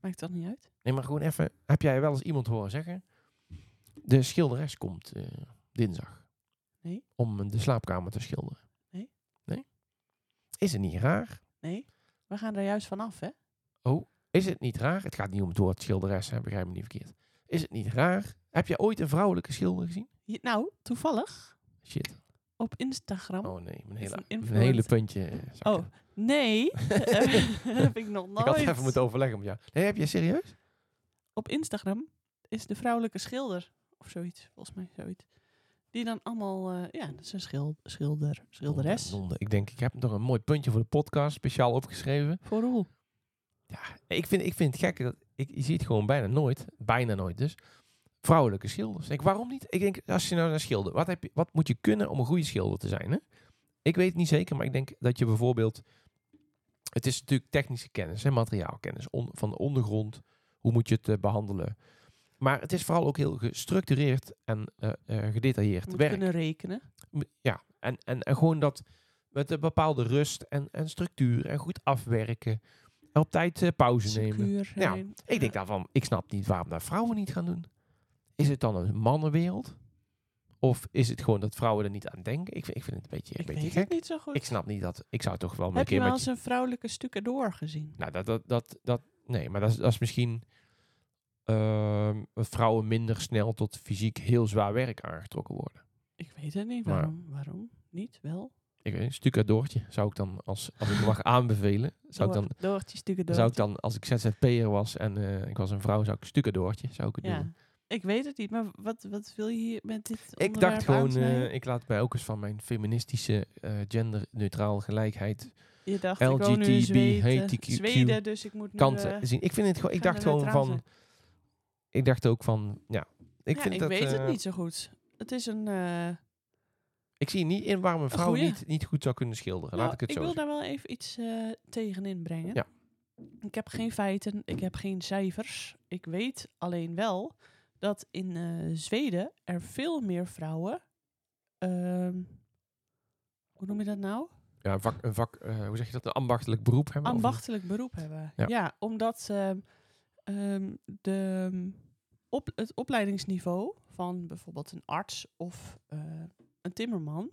Maakt dat niet uit? Nee, maar gewoon even... Heb jij wel eens iemand horen zeggen... De schilderes komt eh, dinsdag. Nee. Om de slaapkamer te schilderen. Nee. Nee? Is het niet raar? Nee. We gaan er juist vanaf, hè? Oh, is het niet raar? Het gaat niet om het woord schilderes, hè? begrijp me niet verkeerd. Is het niet raar? Heb je ooit een vrouwelijke schilder gezien? Je- nou, toevallig Shit. Op Instagram. Oh nee, mijn hele, een mijn hele puntje. eh. Oh, nee. heb ik nog Ik nooit. had even moeten overleggen met jou. Nee, heb je serieus? Op Instagram is de vrouwelijke schilder, of zoiets, volgens mij zoiets. Die dan allemaal, eh, ja, dat is een schil, schilder, schilderes. Ik denk, ik heb nog een mooi puntje voor de podcast speciaal opgeschreven. Voor hoe? Ja, ik vind, ik vind het gek. Dat, ik, je ziet gewoon bijna nooit, bijna nooit dus, vrouwelijke schilders. Ik denk, waarom niet? Ik denk, als je nou een schilder, wat, heb je, wat moet je kunnen om een goede schilder te zijn? Hè? Ik weet het niet zeker, maar ik denk dat je bijvoorbeeld... Het is natuurlijk technische kennis, hè, materiaalkennis on- van de ondergrond. Hoe moet je het eh, behandelen? Maar het is vooral ook heel gestructureerd en eh, eh, gedetailleerd Moet werk. kunnen rekenen. Ja, en, en, en gewoon dat met een bepaalde rust en, en structuur en goed afwerken. En op tijd pauze nemen. Ja. Ik denk daarvan, ik snap niet waarom dat vrouwen niet gaan doen. Is het dan een mannenwereld? Of is het gewoon dat vrouwen er niet aan denken? Ik vind, ik vind het een beetje, een Ik beetje gek. niet zo goed. Ik snap niet dat. Ik zou toch wel een Heb je wel eens een vrouwelijke stucadoor gezien? Nou, dat, dat, dat, dat, nee, maar dat is, dat is misschien ehm, vrouwen minder snel tot fysiek heel zwaar werk aangetrokken worden. Ik weet het niet. Maar- Waarom? Waarom? Niet? Wel? Ik weet niet, een stucadoortje zou ik dan, als, als ik mag aanbevelen, zou ik dan, Door- Doortje zou ik dan, als ik ZZP'er was en eh, ik was een vrouw, zou ik een stucadoortje, zou ik het Ja. doen. Ik weet het niet, maar wat, wat wil je hier met dit Ik dacht gewoon, eh, ik laat mij ook eens van mijn feministische, eh genderneutraal gelijkheid Je dacht, ik LGTB, Zweden, dus ik moet nu... kant eh, zien. Ik vind het gewoon, ik dacht gewoon van, zijn. ik dacht ook van, ja, ik ja, vind ik dat, weet het niet zo goed. Het is een... Ik zie niet in waarom een vrouw goeie. niet, niet goed zou kunnen schilderen. Laat nou, ik het zo wil zeggen. daar wel even iets tegenin brengen. Ja. Ik heb geen feiten, ik heb geen cijfers. Ik weet alleen wel dat in eh, Zweden er veel meer vrouwen ehm, hoe noem je dat nou? Ja, een vak, een vak eh, hoe zeg je dat? Een ambachtelijk beroep hebben? of ambachtelijk beroep hebben. Ja. Ja, omdat ehm, ehm, de, op, het opleidingsniveau van bijvoorbeeld een arts of eh, een timmerman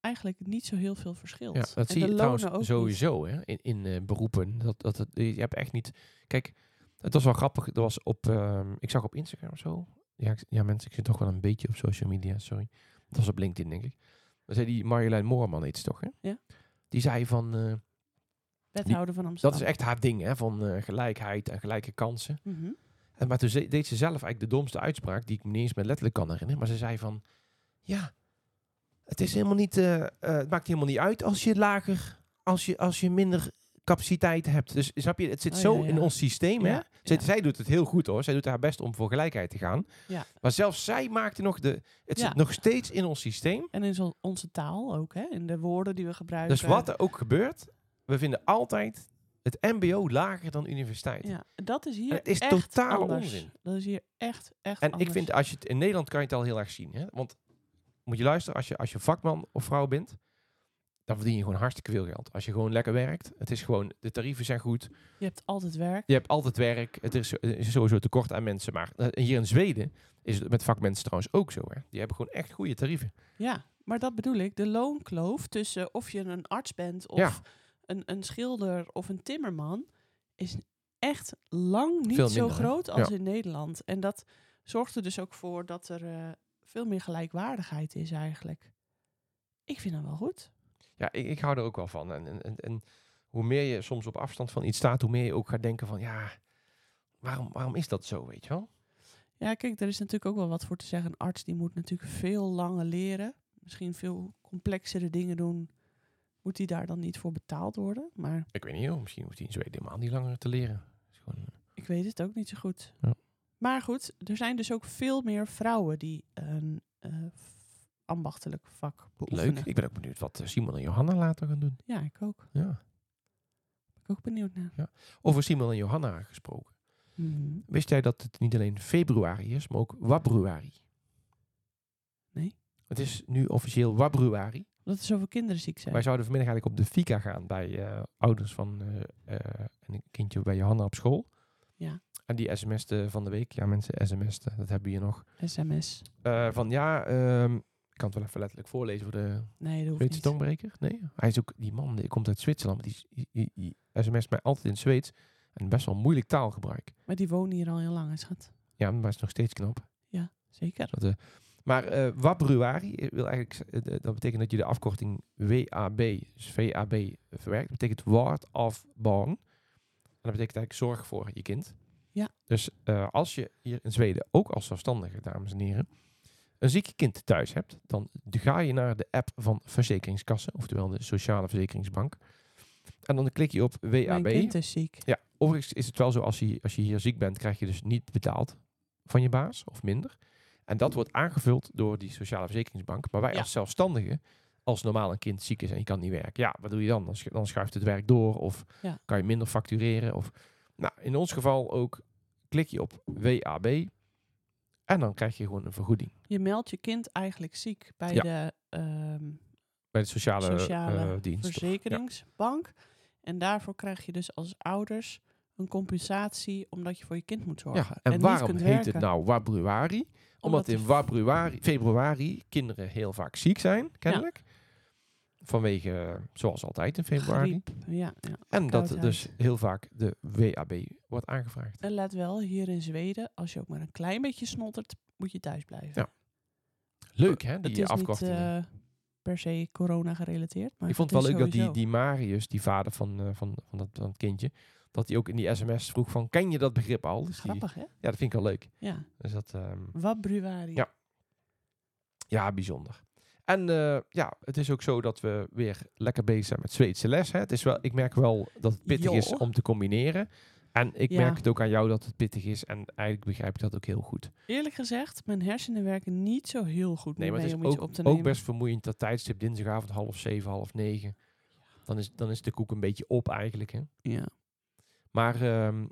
eigenlijk niet zo heel veel verschilt. Ja, dat En zie je trouwens ook sowieso hè, in, in beroepen. Dat, dat, je hebt echt niet... Kijk, het was wel grappig. Er was op, ehm, ik zag op Instagram of zo. Ja, ik, ja, mensen, ik zit toch wel een beetje op social media, sorry. Dat was op LinkedIn, denk ik. Dan zei die Marjolein Moorman iets toch, hè? Ja. Die zei van... eh, Wethouder van Amsterdam. dat is echt haar ding, hè? Van eh, gelijkheid en gelijke kansen. Mhm. En maar toen ze- deed ze zelf eigenlijk de domste uitspraak, die ik me niet eens met letterlijk kan herinneren. Maar ze zei van, ja, het is helemaal niet, eh, het maakt helemaal niet uit als je lager, als je, als je minder capaciteit hebt. Dus snap je, het zit Oh, zo ja, ja. in ons systeem, hè? Zij, doet het heel goed hoor. Zij doet haar best om voor gelijkheid te gaan. Ja. Maar zelfs zij maakte nog de, het zit nog steeds in ons systeem. En in onze taal ook, hè? in de woorden die we gebruiken. Dus wat er ook gebeurt, we vinden altijd het mbo lager dan universiteit. Ja, dat is hier En het is echt totale anders. onzin. Dat is hier echt, echt En anders. ik vind, als je het in Nederland kan je het al heel erg zien. Hè? Want moet je luisteren, als je, als je vakman of vrouw bent, dan verdien je gewoon hartstikke veel geld. Als je gewoon lekker werkt, het is gewoon, de tarieven zijn goed. Je hebt altijd werk. Je hebt altijd werk. Het is, is sowieso tekort aan mensen. Maar eh, hier in Zweden is het met vakmensen trouwens ook zo. Hè? Die hebben gewoon echt goede tarieven. Ja, maar dat bedoel ik. De loonkloof tussen of je een arts bent of Ja. een, een schilder of een timmerman is echt lang niet zo hè? groot als Ja. in Nederland. En dat zorgt er dus ook voor dat er eh, veel meer gelijkwaardigheid is eigenlijk. Ik vind dat wel goed. Ja, ik, ik hou er ook wel van. En, en, en, hoe meer je soms op afstand van iets staat, hoe meer je ook gaat denken van, ja, waarom, waarom is dat zo, weet je wel? Ja, kijk, er is natuurlijk ook wel wat voor te zeggen. Een arts die moet natuurlijk veel langer leren. Misschien veel complexere dingen doen. Moet die daar dan niet voor betaald worden? Maar Ik weet niet, hoor. misschien hoeft hij in Zweden helemaal niet langer te leren. Gewoon, Ik weet het ook niet zo goed. Ja. Maar goed, er zijn dus ook veel meer vrouwen die een eh, ambachtelijk vak beoefenen. Leuk. Ik ben ook benieuwd wat eh, Simon en Johanna later gaan doen. Ja, ik ook. Ja. Ben ik ook benieuwd naar. Over Simon en Johanna gesproken. Mhm. Wist jij dat het niet alleen februari is, maar ook wabruari? Nee. Het is nu officieel wabruari. Dat er zoveel kinderen ziek zijn. Wij zouden vanmiddag eigenlijk op de fika gaan bij eh, ouders van eh, een kindje bij Johanna op school. Ja. En die sms'te van de week, ja mensen sms'ten, dat hebben we hier nog. SMS. Van ja, ehm, ik kan het wel even letterlijk voorlezen voor de Nee, dat hoeft Zweedse niet. tongbreker. Nee, hij is ook, die man die komt uit Zwitserland, maar die, die, die, die sms't mij altijd in het Zweeds. En best wel moeilijk taalgebruik. Maar die wonen hier al heel lang, hè, schat. Ja, maar het is nog steeds knap. Zeker. Dat, eh, maar eh wabruari wil eigenlijk, eh, dat betekent dat je de afkorting WAB, dus VAB, verwerkt. Dat betekent Ward of Born. En dat betekent eigenlijk zorg voor je kind. Ja. Dus eh, als je hier in Zweden, ook als zelfstandige, dames en heren, een ziek kind thuis hebt, dan ga je naar de app van Verzekeringskassen, oftewel de Sociale Verzekeringsbank. En dan klik je op WAB. Mijn kind is ziek. Ja, overigens is het wel zo, als je, als je hier ziek bent, krijg je dus niet betaald van je baas of minder. En dat wordt aangevuld door die sociale verzekeringsbank. Maar wij Ja. als zelfstandigen, als normaal een kind ziek is en je kan niet werken, ja, wat doe je dan? Dan, dan schuift het werk door of Ja. kan je minder factureren. Of, nou, in ons geval ook klik je op WAB en dan krijg je gewoon een vergoeding Je meldt je kind eigenlijk ziek bij Ja. de ehm, bij de sociale, sociale eh, dienst. verzekeringsbank. En daarvoor krijg je dus als ouders een compensatie omdat je voor je kind moet Ja, zorgen. en, niet waarom kunt heet werken. het nou Wabruari? Omdat die in februari kinderen heel vaak ziek zijn, kennelijk. Vanwege, zoals altijd in februari. griep, Ja, ja. En dat dus heel vaak de WAB wordt aangevraagd. En let wel, hier in Zweden, als je ook maar een klein beetje snottert, moet je thuis blijven. Ja, Leuk hè, die het is niet eh, per se corona gerelateerd. Maar ik vond het wel leuk dat die, die Marius, die vader van, eh, van, van, dat, van het kindje, dat hij ook in die sms vroeg van, ken je dat begrip al? Dus die, Grappig, hè? ja, dat vind ik wel leuk. Ja. Dus dat, ehm, Wabruari. Ja. Ja, bijzonder. En eh, ja, het is ook zo dat we weer lekker bezig zijn met Zweedse les. Hè. Het is wel, ik merk wel dat het pittig is om te combineren. En ik Ja. merk het ook aan jou dat het pittig is. En eigenlijk begrijp ik dat ook heel goed. Eerlijk gezegd, mijn hersenen werken niet zo heel goed Nee, mee maar het om is iets ook, op te ook nemen. best vermoeiend dat tijdstip dinsdagavond half zeven, half negen. Dan is, dan is de koek een beetje op eigenlijk. Hè. Ja. Maar ehm,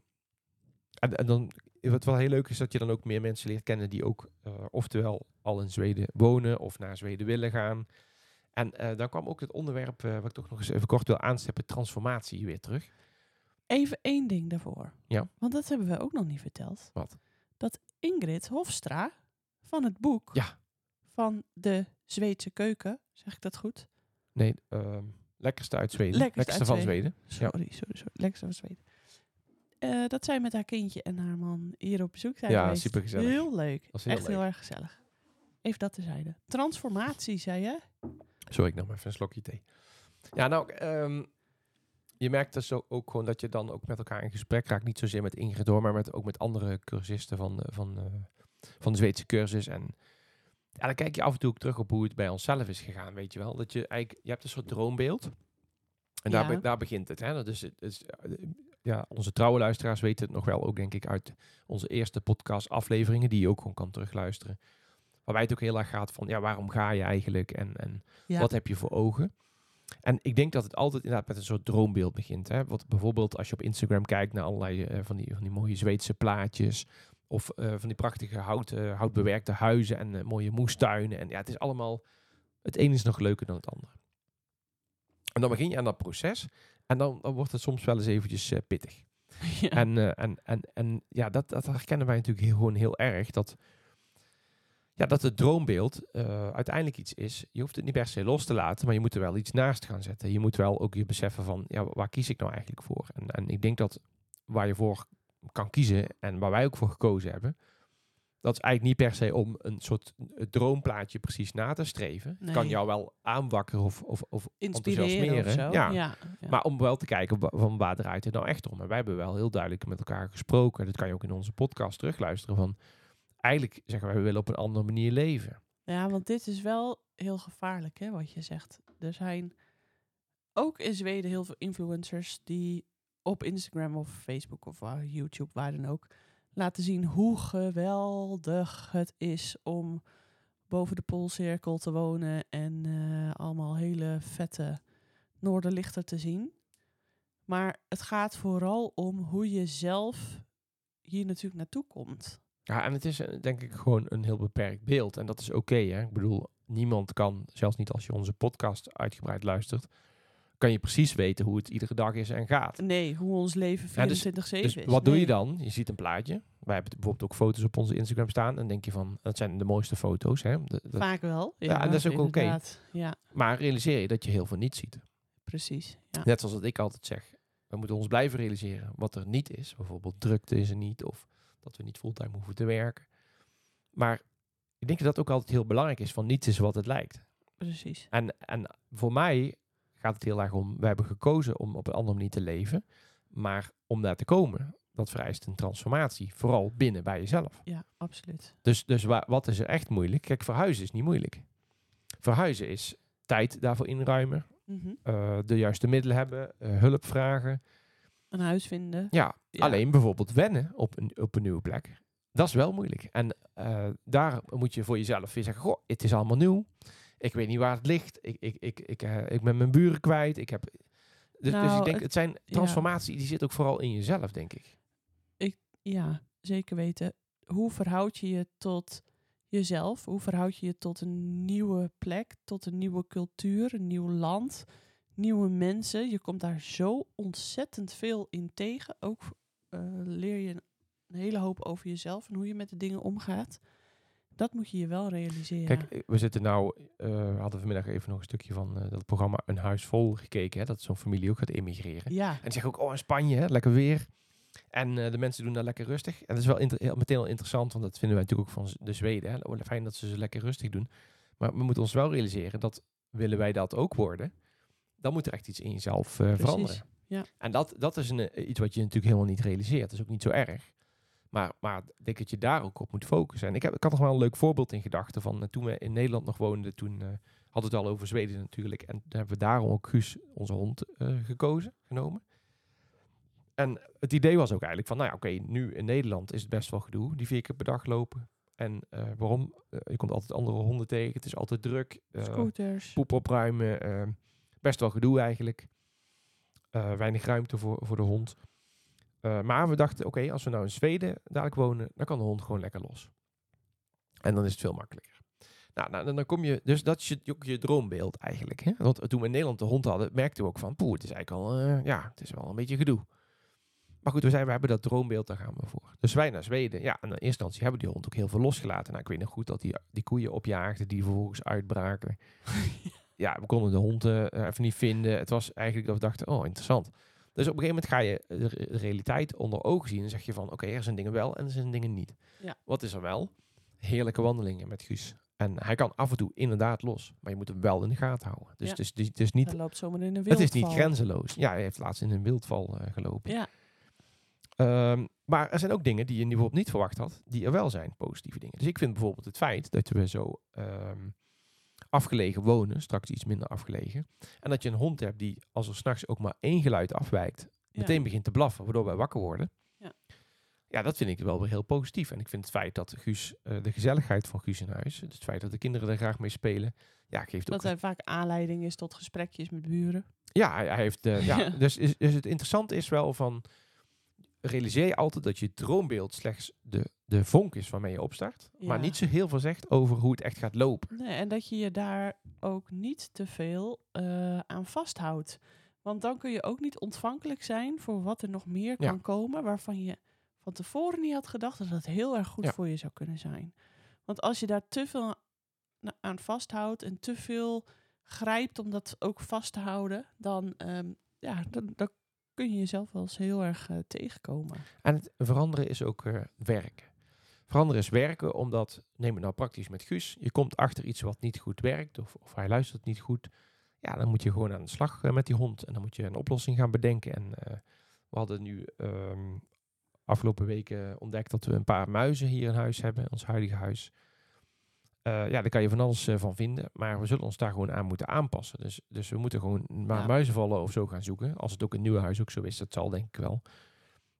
en, en dan, wat wel heel leuk is, dat je dan ook meer mensen leert kennen die ook, eh, oftewel al in Zweden wonen of naar Zweden willen gaan. En eh, dan kwam ook het onderwerp, eh, wat ik toch nog eens even kort wil aanstippen, transformatie weer terug. Even één ding daarvoor. Ja. Want dat hebben we ook nog niet verteld. Wat? Dat Ingrid Hofstra van het boek Ja. van de Zweedse keuken, zeg ik dat goed? Nee, ehm, lekkerste uit Zweden. Lekkerste uit van Zweden. Zweden. Sorry, sorry, sorry. Lekkerste van Zweden. Eh, dat zij met haar kindje en haar man hier op bezoek zijn Ja, geweest. supergezellig. Heel leuk. Heel Echt heel erg gezellig. Even dat tezijde. Transformatie, zei je? Sorry, ik nam even een slokje thee. Ja, nou, ehm, je merkt dus ook, ook gewoon dat je dan ook met elkaar in gesprek raakt. Niet zozeer met Ingrid hoor, maar met, ook met andere cursisten van, de- van, eh, van de Zweedse cursus. En ja, dan kijk je af en toe ook terug op hoe het bij onszelf is gegaan, weet je wel. Dat je eigenlijk, je hebt een soort droombeeld. En daar, be- daar begint het. Hè? Dat is, het is, eh, ja, onze trouwe luisteraars weten het nog wel ook, denk ik, uit onze eerste podcast afleveringen, die je ook gewoon kan terugluisteren. Waarbij het ook heel erg gaat van, ja, waarom ga je eigenlijk? En, en Ja. wat heb je voor ogen? En ik denk dat het altijd inderdaad met een soort droombeeld begint. Hè? Wat bijvoorbeeld als je op Instagram kijkt naar allerlei eh, van, die, van die mooie Zweedse plaatjes. Of eh, van die prachtige hout, eh, houtbewerkte huizen en mooie moestuinen. En ja, het is allemaal... Het een is nog leuker dan het andere. En dan begin je aan dat proces. En dan, dan wordt het soms wel eens eventjes eh, pittig. Ja. En, eh, en, en, en ja, dat, dat herkennen wij natuurlijk heel, gewoon heel erg. Dat, ja, dat het droombeeld eh, uiteindelijk iets is. Je hoeft het niet per se los te laten, maar je moet er wel iets naast gaan zetten. Je moet wel ook je beseffen van, ja, waar kies ik nou eigenlijk voor? En, en ik denk dat waar je voor kan kiezen en waar wij ook voor gekozen hebben, dat is eigenlijk niet per se om een soort eh, droomplaatje precies na te streven. Het kan Nee. jou wel aanwakkeren of, of, of Inspireren of enthousiasmeren. zo. Ja. Ja. Maar om wel te kijken van waar draait het nou echt om. En wij hebben wel heel duidelijk met elkaar gesproken. Dat kan je ook in onze podcast terugluisteren. Van eigenlijk zeggen wij, we willen op een andere manier leven. Ja, want dit is wel heel gevaarlijk, hè, wat je zegt. Er zijn ook in Zweden heel veel influencers die op Instagram of Facebook of waar, YouTube, waar dan ook, laten zien hoe geweldig het is om boven de Poolcirkel te wonen en eh, allemaal hele vette noorderlichten te zien. Maar het gaat vooral om hoe je zelf hier natuurlijk naartoe komt. Ja, en het is eh, denk ik gewoon een heel beperkt beeld. En dat is oké. hè. ik bedoel, niemand kan, zelfs niet als je onze podcast uitgebreid luistert, kan je precies weten hoe het iedere dag is en gaat. Nee, hoe ons leven 24-7 Ja, dus- is. Dus wat doe je dan? Je ziet een plaatje. Wij hebben bijvoorbeeld ook foto's op onze Instagram staan. En denk je van, dat zijn de mooiste foto's. Hè? Dat- Vaak wel. Ja, en dat is ook oké. Ja, maar realiseer je dat je heel veel niet ziet. precies. Ja. Net zoals dat ik altijd zeg. We moeten ons blijven realiseren wat er niet is. Bijvoorbeeld drukte is er niet. Of dat we niet fulltime hoeven te werken. Maar ik denk dat dat ook altijd heel belangrijk is. Van niets is wat het lijkt. Precies. En, en voor mij gaat het heel erg om... We hebben gekozen om op een andere manier te leven. Maar om daar te komen, dat vereist een transformatie. Vooral binnen bij jezelf. Ja, absoluut. Dus, dus wa- wat is er echt moeilijk? Kijk, verhuizen is niet moeilijk. Verhuizen is tijd daarvoor inruimen. Mhm. eh, de juiste middelen hebben. eh, hulp vragen. Een huis vinden. Ja, Ja. alleen bijvoorbeeld wennen op een, op een nieuwe plek. Dat is wel moeilijk. En eh, daar moet je voor jezelf weer zeggen: Goh, het is allemaal nieuw. Ik weet niet waar het ligt. Ik, ik, ik, ik, eh, ik ben mijn buren kwijt. Ik heb. Dus, dus Nou, ik denk, het- het zijn transformatie, die zit ook vooral in jezelf, denk ik. Ja, zeker weten. Hoe verhoud je je tot jezelf? Hoe verhoud je je tot een nieuwe plek, tot een nieuwe cultuur, een nieuw land, nieuwe mensen? Je komt daar zo ontzettend veel in tegen. Ook eh, leer je een hele hoop over jezelf en hoe je met de dingen omgaat. Dat moet je je wel realiseren. Kijk, eh, we zitten nou, eh, we hadden vanmiddag even nog een stukje van eh, dat programma Een Huis Vol gekeken. Hè, dat zo'n familie ook gaat emigreren. ja, En zeggen ook, oh, in Spanje, hè, lekker weer. En de mensen doen daar lekker rustig. En dat is wel heel- meteen al interessant, want dat vinden wij natuurlijk ook van de Zweden. Hè. Oh, Fijn dat ze ze lekker rustig doen. Maar we moeten ons wel realiseren dat, willen wij dat ook worden, dan moet er echt iets in jezelf veranderen. ja. En dat, dat is een, iets wat je natuurlijk helemaal niet realiseert. Dat is ook niet zo erg. Maar, maar ik denk dat je daar ook op moet focussen. En ik, heb, ik had nog wel een leuk voorbeeld in gedachten van eh, toen we in Nederland nog woonden. Toen eh, hadden we het al over Zweden natuurlijk. En toen hebben we daarom ook Guus, onze hond, eh, gekozen, genomen. En het idee was ook eigenlijk van, nou ja, oké, nu in Nederland is het best wel gedoe, die vier keer per dag lopen. En waarom? Je komt altijd andere honden tegen, het is altijd druk. scooters. poep opruimen. best wel gedoe eigenlijk. Weinig ruimte voor, voor de hond. Eh, maar we dachten, oké, als we nou in Zweden dadelijk wonen, dan kan de hond gewoon lekker los. En dan is het veel makkelijker. Nou, nou, dan- kom je, dus dat is je, ook je droombeeld eigenlijk. Hè? Want toen we in Nederland de hond hadden, merkten we ook van, poeh, het is eigenlijk al, eh, ja, het is wel een beetje gedoe. Maar goed, we zeiden, we hebben dat droombeeld, daar gaan we voor. Dus wij naar Zweden. Ja, in eerste instantie hebben die hond ook heel veel losgelaten. Nou, ik weet nog goed dat die, die koeien opjaagden, die vervolgens uitbraken. ja, we konden de hond eh, even niet vinden. Het was eigenlijk dat we dachten, oh, interessant. Dus op een gegeven moment ga je de re- de realiteit onder ogen zien en zeg je van, oké, er zijn dingen wel en er zijn dingen niet. Ja. Wat is er wel? Heerlijke wandelingen met Guus. En hij kan af en toe inderdaad los, maar je moet hem wel in de gaten houden. Dus Ja. het, is, het is- niet Hij loopt zomaar in een het is niet wildval. grenzeloos. Ja, hij heeft laatst in een wildval eh, gelopen. Ja, Ehm, maar er zijn ook dingen die je bijvoorbeeld niet verwacht had, die er wel zijn, positieve dingen. Dus ik vind bijvoorbeeld het feit dat we zo ehm, afgelegen wonen, straks iets minder afgelegen. En dat je een hond hebt die, als er s'nachts ook maar één geluid afwijkt, ja. meteen begint te blaffen, waardoor wij wakker worden. Ja. Ja, dat vind ik wel weer heel positief. En ik vind het feit dat Guus, eh, de gezelligheid van Guus in huis, dus het feit dat de kinderen er graag mee spelen, ja, geeft ook Dat hij vaak aanleiding is tot gesprekjes met buren. Ja, hij, hij heeft. eh, ja, Ja. dus, is, dus het interessante is wel van. Realiseer je altijd dat je droombeeld slechts de, de vonk is waarmee je opstart. Maar niet zo heel veel zegt over hoe het echt gaat lopen. Nee, en dat je je daar ook niet te veel eh, aan vasthoudt. Want dan kun je ook niet ontvankelijk zijn voor wat er nog meer Ja. kan komen, waarvan je van tevoren niet had gedacht dat het heel erg goed Ja. voor je zou kunnen zijn. Want als je daar te veel aan vasthoudt en te veel grijpt om dat ook vast te houden, dan, ehm, ja, dan, dan kun je jezelf wel eens heel erg eh, tegenkomen. En het veranderen is ook eh, werken. Veranderen is werken, omdat, neem het nou praktisch met Guus, je komt achter iets wat niet goed werkt, of, of hij luistert niet goed. Ja, dan moet je gewoon aan de slag eh, met die hond. En dan moet je een oplossing gaan bedenken. En we hadden nu ehm, afgelopen weken ontdekt dat we een paar muizen hier in huis hebben, ons huidige huis. Eh, ja, daar kan je van alles eh, van vinden, maar we zullen ons daar gewoon aan moeten aanpassen. Dus, dus we moeten gewoon maar Ja. muizenvallen of zo gaan zoeken. Als het ook in het nieuwe huis ook zo is, dat zal denk ik wel.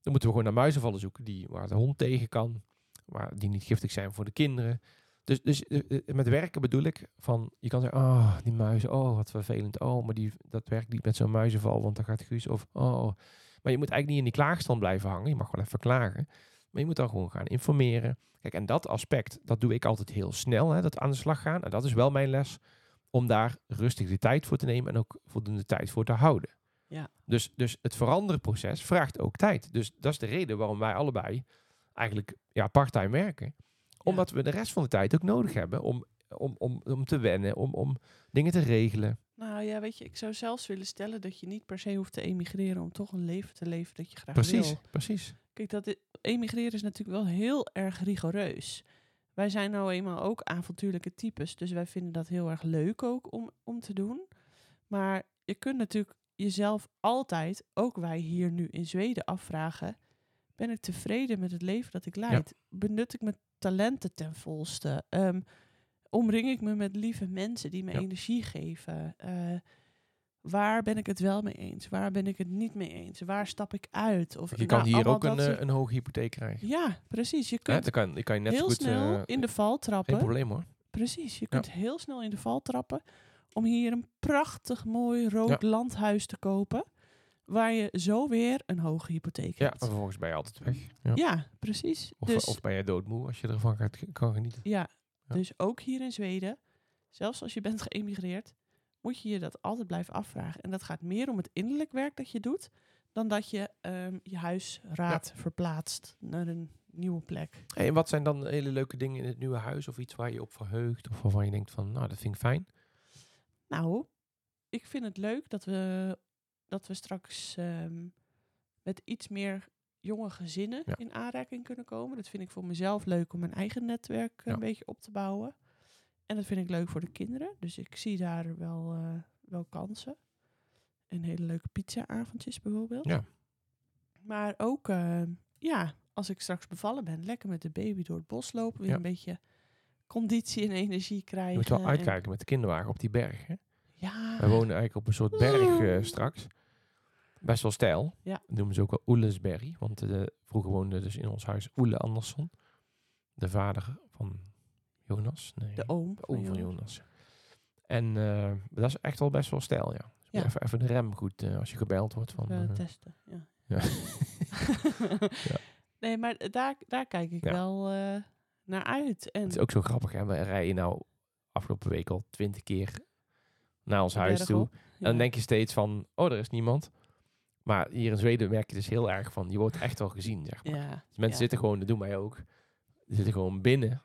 Dan moeten we gewoon naar muizenvallen zoeken die, waar de hond tegen kan, waar, die niet giftig zijn voor de kinderen. Dus, dus eh, met werken bedoel ik van, je kan zeggen, oh, die muizen, oh, wat vervelend. Oh, maar die, dat werkt niet met zo'n muizenval, want dan gaat Guus of, oh. Maar je moet eigenlijk niet in die klaagstand blijven hangen. Je mag wel even klagen. Maar je moet dan gewoon gaan informeren. Kijk, en dat aspect, dat doe ik altijd heel snel, hè, dat aan de slag gaan. En dat is wel mijn les, om daar rustig de tijd voor te nemen en ook voldoende tijd voor te houden. Ja. Dus, dus het veranderenproces vraagt ook tijd. Dus dat is de reden waarom wij allebei eigenlijk ja, parttime werken. Omdat we de rest van de tijd ook nodig hebben om, om, om, om te wennen, om, om dingen te regelen. Nou ja, weet je, ik zou zelfs willen stellen dat je niet per se hoeft te emigreren om toch een leven te leven dat je graag Precies, wil. precies. Kijk, dat emigreren is natuurlijk wel heel erg rigoureus. Wij zijn nou eenmaal ook avontuurlijke types, dus wij vinden dat heel erg leuk ook om, om te doen. Maar je kunt natuurlijk jezelf altijd, ook wij hier nu in Zweden, afvragen: ben ik tevreden met het leven dat ik leid? Benut ik mijn talenten ten volste? Ehm, omring ik me met lieve mensen die me Ja. energie geven? Eh, waar ben ik het wel mee eens? Waar ben ik het niet mee eens? Waar stap ik uit? Of, Je kan nou, hier ook een, eh, een hoge hypotheek krijgen. Ja, precies. Je kunt dan kan, kan je net heel goed... snel eh, in de val geen trappen. probleem hoor. Precies, je kunt heel snel in de val trappen om hier een prachtig mooi rood landhuis te kopen. Waar je zo weer een hoge hypotheek Ja, hebt. maar vervolgens ben je altijd weg. Ja. Ja, precies. Of, dus, of ben je doodmoe als je ervan gaat, kan genieten. ja, Ja. dus ook hier in Zweden, zelfs als je bent geëmigreerd, moet je je dat altijd blijven afvragen. En dat gaat meer om het innerlijk werk dat je doet, dan dat je ehm, je huisraad verplaatst naar een nieuwe plek. Hey, en wat zijn dan hele leuke dingen in het nieuwe huis? Of iets waar je op verheugt? Of waarvan je denkt van, nou, dat vind ik fijn. Nou, ik vind het leuk dat we, dat we straks ehm, met iets meer jonge gezinnen Ja. in aanraking kunnen komen. Dat vind ik voor mezelf leuk om mijn eigen netwerk Ja. een beetje op te bouwen. En dat vind ik leuk voor de kinderen. Dus ik zie daar wel, eh, wel kansen. En hele leuke pizza-avondjes bijvoorbeeld. Ja. Maar ook, ehm, ja, als ik straks bevallen ben, lekker met de baby door het bos lopen. Weer Ja. een beetje conditie en energie krijgen. Je moet wel en- uitkijken met de kinderwagen op die berg. Hè? ja, Wij wonen eigenlijk op een soort berg eh, straks. Best wel stijl. Ja. Dat noemen ze ook wel Oelesberry. Want eh, vroeger woonde dus in ons huis Oele Andersson. De vader van Jonas. Nee, de oom. de oom van Jonas. Jonas. En eh, dat is echt wel best wel stijl, ja. Dus Ja. Even, even de rem goed eh, als je gebeld wordt. Van, eh, testen, ja. ja. Ja. Nee, maar daar, daar kijk ik wel naar uit. En Het is ook zo grappig, hè. We rijden nou afgelopen week al twintig keer naar ons huis toe. En dan denk je steeds van, oh, er is niemand. Maar hier in Zweden merk je dus heel erg van, je wordt echt wel gezien, zeg maar. Dus mensen zitten gewoon, dat doen wij ook, die zitten gewoon binnen.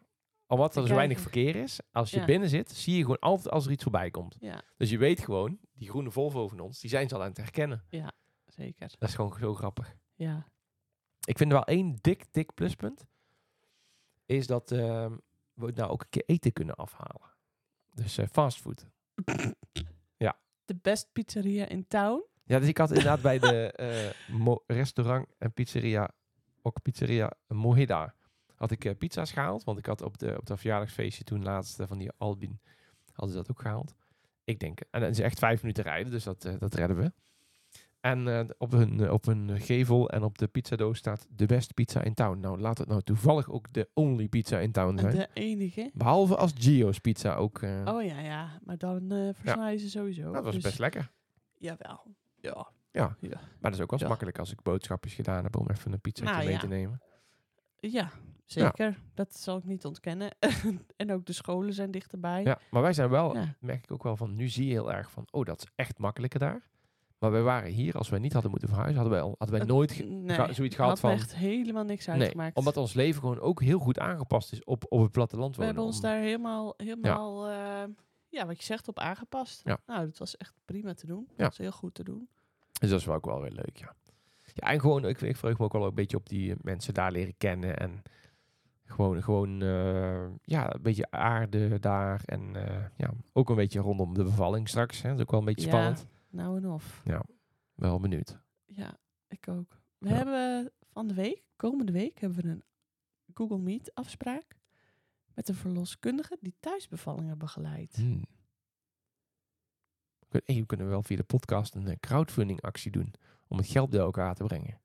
Al wat er zo weinig kijken. verkeer is, als je Ja. binnen zit, zie je gewoon altijd als er iets voorbij komt. Ja, Dus je weet gewoon, die groene Volvo van ons, die zijn ze al aan het herkennen. zeker. Dat is gewoon zo grappig. Ja. Ik vind er wel één dik, dik pluspunt. Is dat ehm, we nou ook een keer eten kunnen afhalen. Dus eh, fastfood. De best pizzeria in town. Ja, dus ik had inderdaad bij de eh, restaurant en pizzeria, ook pizzeria Moheda, had ik eh, pizza's gehaald. Want ik had op, de, op dat verjaardagsfeestje toen laatst eh, van die Albin, hadden ze dat ook gehaald. Ik denk, en dat is echt vijf minuten rijden, dus dat, eh, dat redden we. En op, hun, op hun gevel en op de pizzadoos staat de best pizza in town. Nou, laat het nou toevallig ook de only pizza in town zijn. De enige. Behalve als Gio's pizza ook. Oh ja, ja. Maar dan eh versnijden ze sowieso. dat was Dus- best lekker. Jawel. Ja. Ja. Ja. Maar dat is ook wel Ja. makkelijk als ik boodschapjes gedaan heb om even een pizza Nou, mee ja. te nemen. Ja, zeker. Dat zal ik niet ontkennen. en ook de scholen zijn dichterbij. Ja, maar wij zijn wel, Ja. merk ik ook wel van, nu zie je heel erg van, oh, dat is echt makkelijker daar. Maar wij waren hier, als wij niet hadden moeten verhuizen, hadden wij, al, hadden wij nooit ge- nee, ga- zoiets gehad van... echt helemaal niks Nee, uitgemaakt. omdat ons leven gewoon ook heel goed aangepast is op, op het platteland we wonen. hebben ons daar helemaal, helemaal ja. ja, wat je zegt, op aangepast. Ja. Nou, dat was echt prima te doen. Dat was heel goed te doen. Dus dat is wel ook wel weer leuk, ja. Ja, en gewoon, ik, ik verheug me ook wel een beetje op die eh, mensen daar leren kennen. En gewoon, gewoon eh, ja, een beetje aarde daar. En eh, ja, ook een beetje rondom de bevalling straks. Hè. Dat is ook wel een beetje Ja. spannend. Nou en of. Wel benieuwd. Ja, ik ook. We Ja. hebben van de week, komende week, hebben we een Google Meet afspraak met een verloskundige die thuisbevallingen begeleidt. Hmm. Hey, we kunnen wel via de podcast een eh, crowdfunding actie doen. Om het geld bij elkaar te brengen.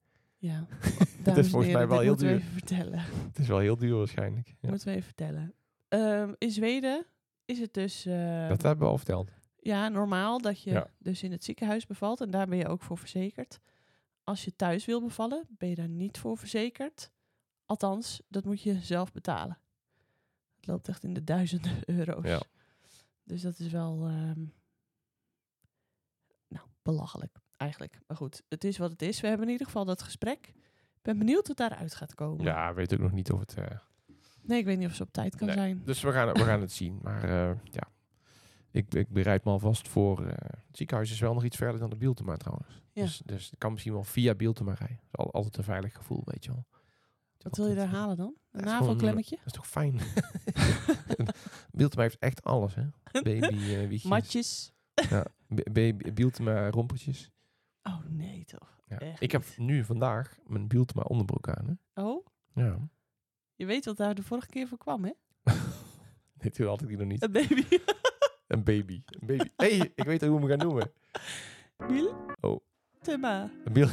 Ja, Dat is volgens mij wel heel duur. even vertellen. Het is wel heel duur waarschijnlijk. Ja. Moeten we even vertellen. Ehm, in Zweden is het dus eh, Dat hebben we al verteld. ja, normaal dat je Ja. dus in het ziekenhuis bevalt. En daar ben je ook voor verzekerd. Als je thuis wil bevallen, ben je daar niet voor verzekerd. Althans, dat moet je zelf betalen. Het loopt echt in de duizenden euro's. Ja. Dus dat is wel ehm, nou, belachelijk eigenlijk. Maar goed, het is wat het is. We hebben in ieder geval dat gesprek. Ik ben benieuwd wat daaruit gaat komen. Ja, weet ook nog niet of het... eh, Nee, ik weet niet of ze op tijd kan Nee. zijn. Dus we gaan, we gaan het zien. Maar eh, ja, ik, ik bereid me alvast voor. eh, het ziekenhuis is wel nog iets verder dan de Bieltema trouwens. Ja. Dus, dus ik kan misschien wel via Bieltema rijden. Dat is al, altijd een veilig gevoel, weet je wel. Wat wil je daar halen dan? Een navelklemmetje? Dat is toch fijn? Bieltema heeft echt alles, hè? Baby. Matjes? Ja, baby, Bieltema rompertjes. Oh nee toch. Ja. Echt Ik heb nu vandaag mijn Bieltema onderbroek aan, hè? Oh, Ja. je weet wat daar de vorige keer voor kwam hè? Nee, toen had ik die nog niet. Een baby. Een baby. Een baby. hey, ik weet al hoe we hem gaan noemen. Biel? Oh. Tema. Biel,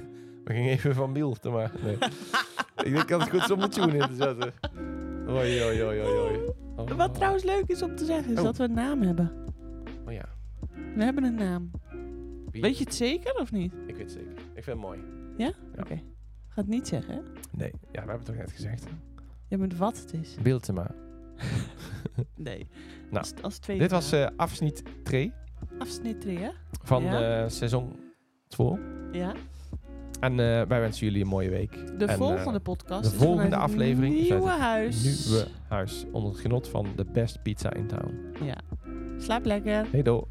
we gingen even van Biel te maar. Nee. ik denk dat het goed is om de tune in te zetten. Oei, oei, oei, oei, oei. Oh. Wat trouwens leuk is om te zeggen, is Oh. dat we een naam hebben. Oh ja. We hebben een naam. Wie? Weet je het zeker of niet? Ik weet het zeker. Ik vind het mooi. Ja? Oké. Ga het niet zeggen hè? Nee, ja, we hebben het toch net gezegd. Je moet wat het is. Bieltema. Nee. Nou, als, als tweede Dit was eh afsniet 3 Afsnit 3 hè? van Ja. eh, seizoen 2. Ja. En eh, wij wensen jullie een mooie week. De En, volgende eh, podcast de is volgende vanuit het aflevering is nieuwe uit huis. Nieuwe huis onder het genot van de best pizza in town. Ja. Slaap lekker. Hey do.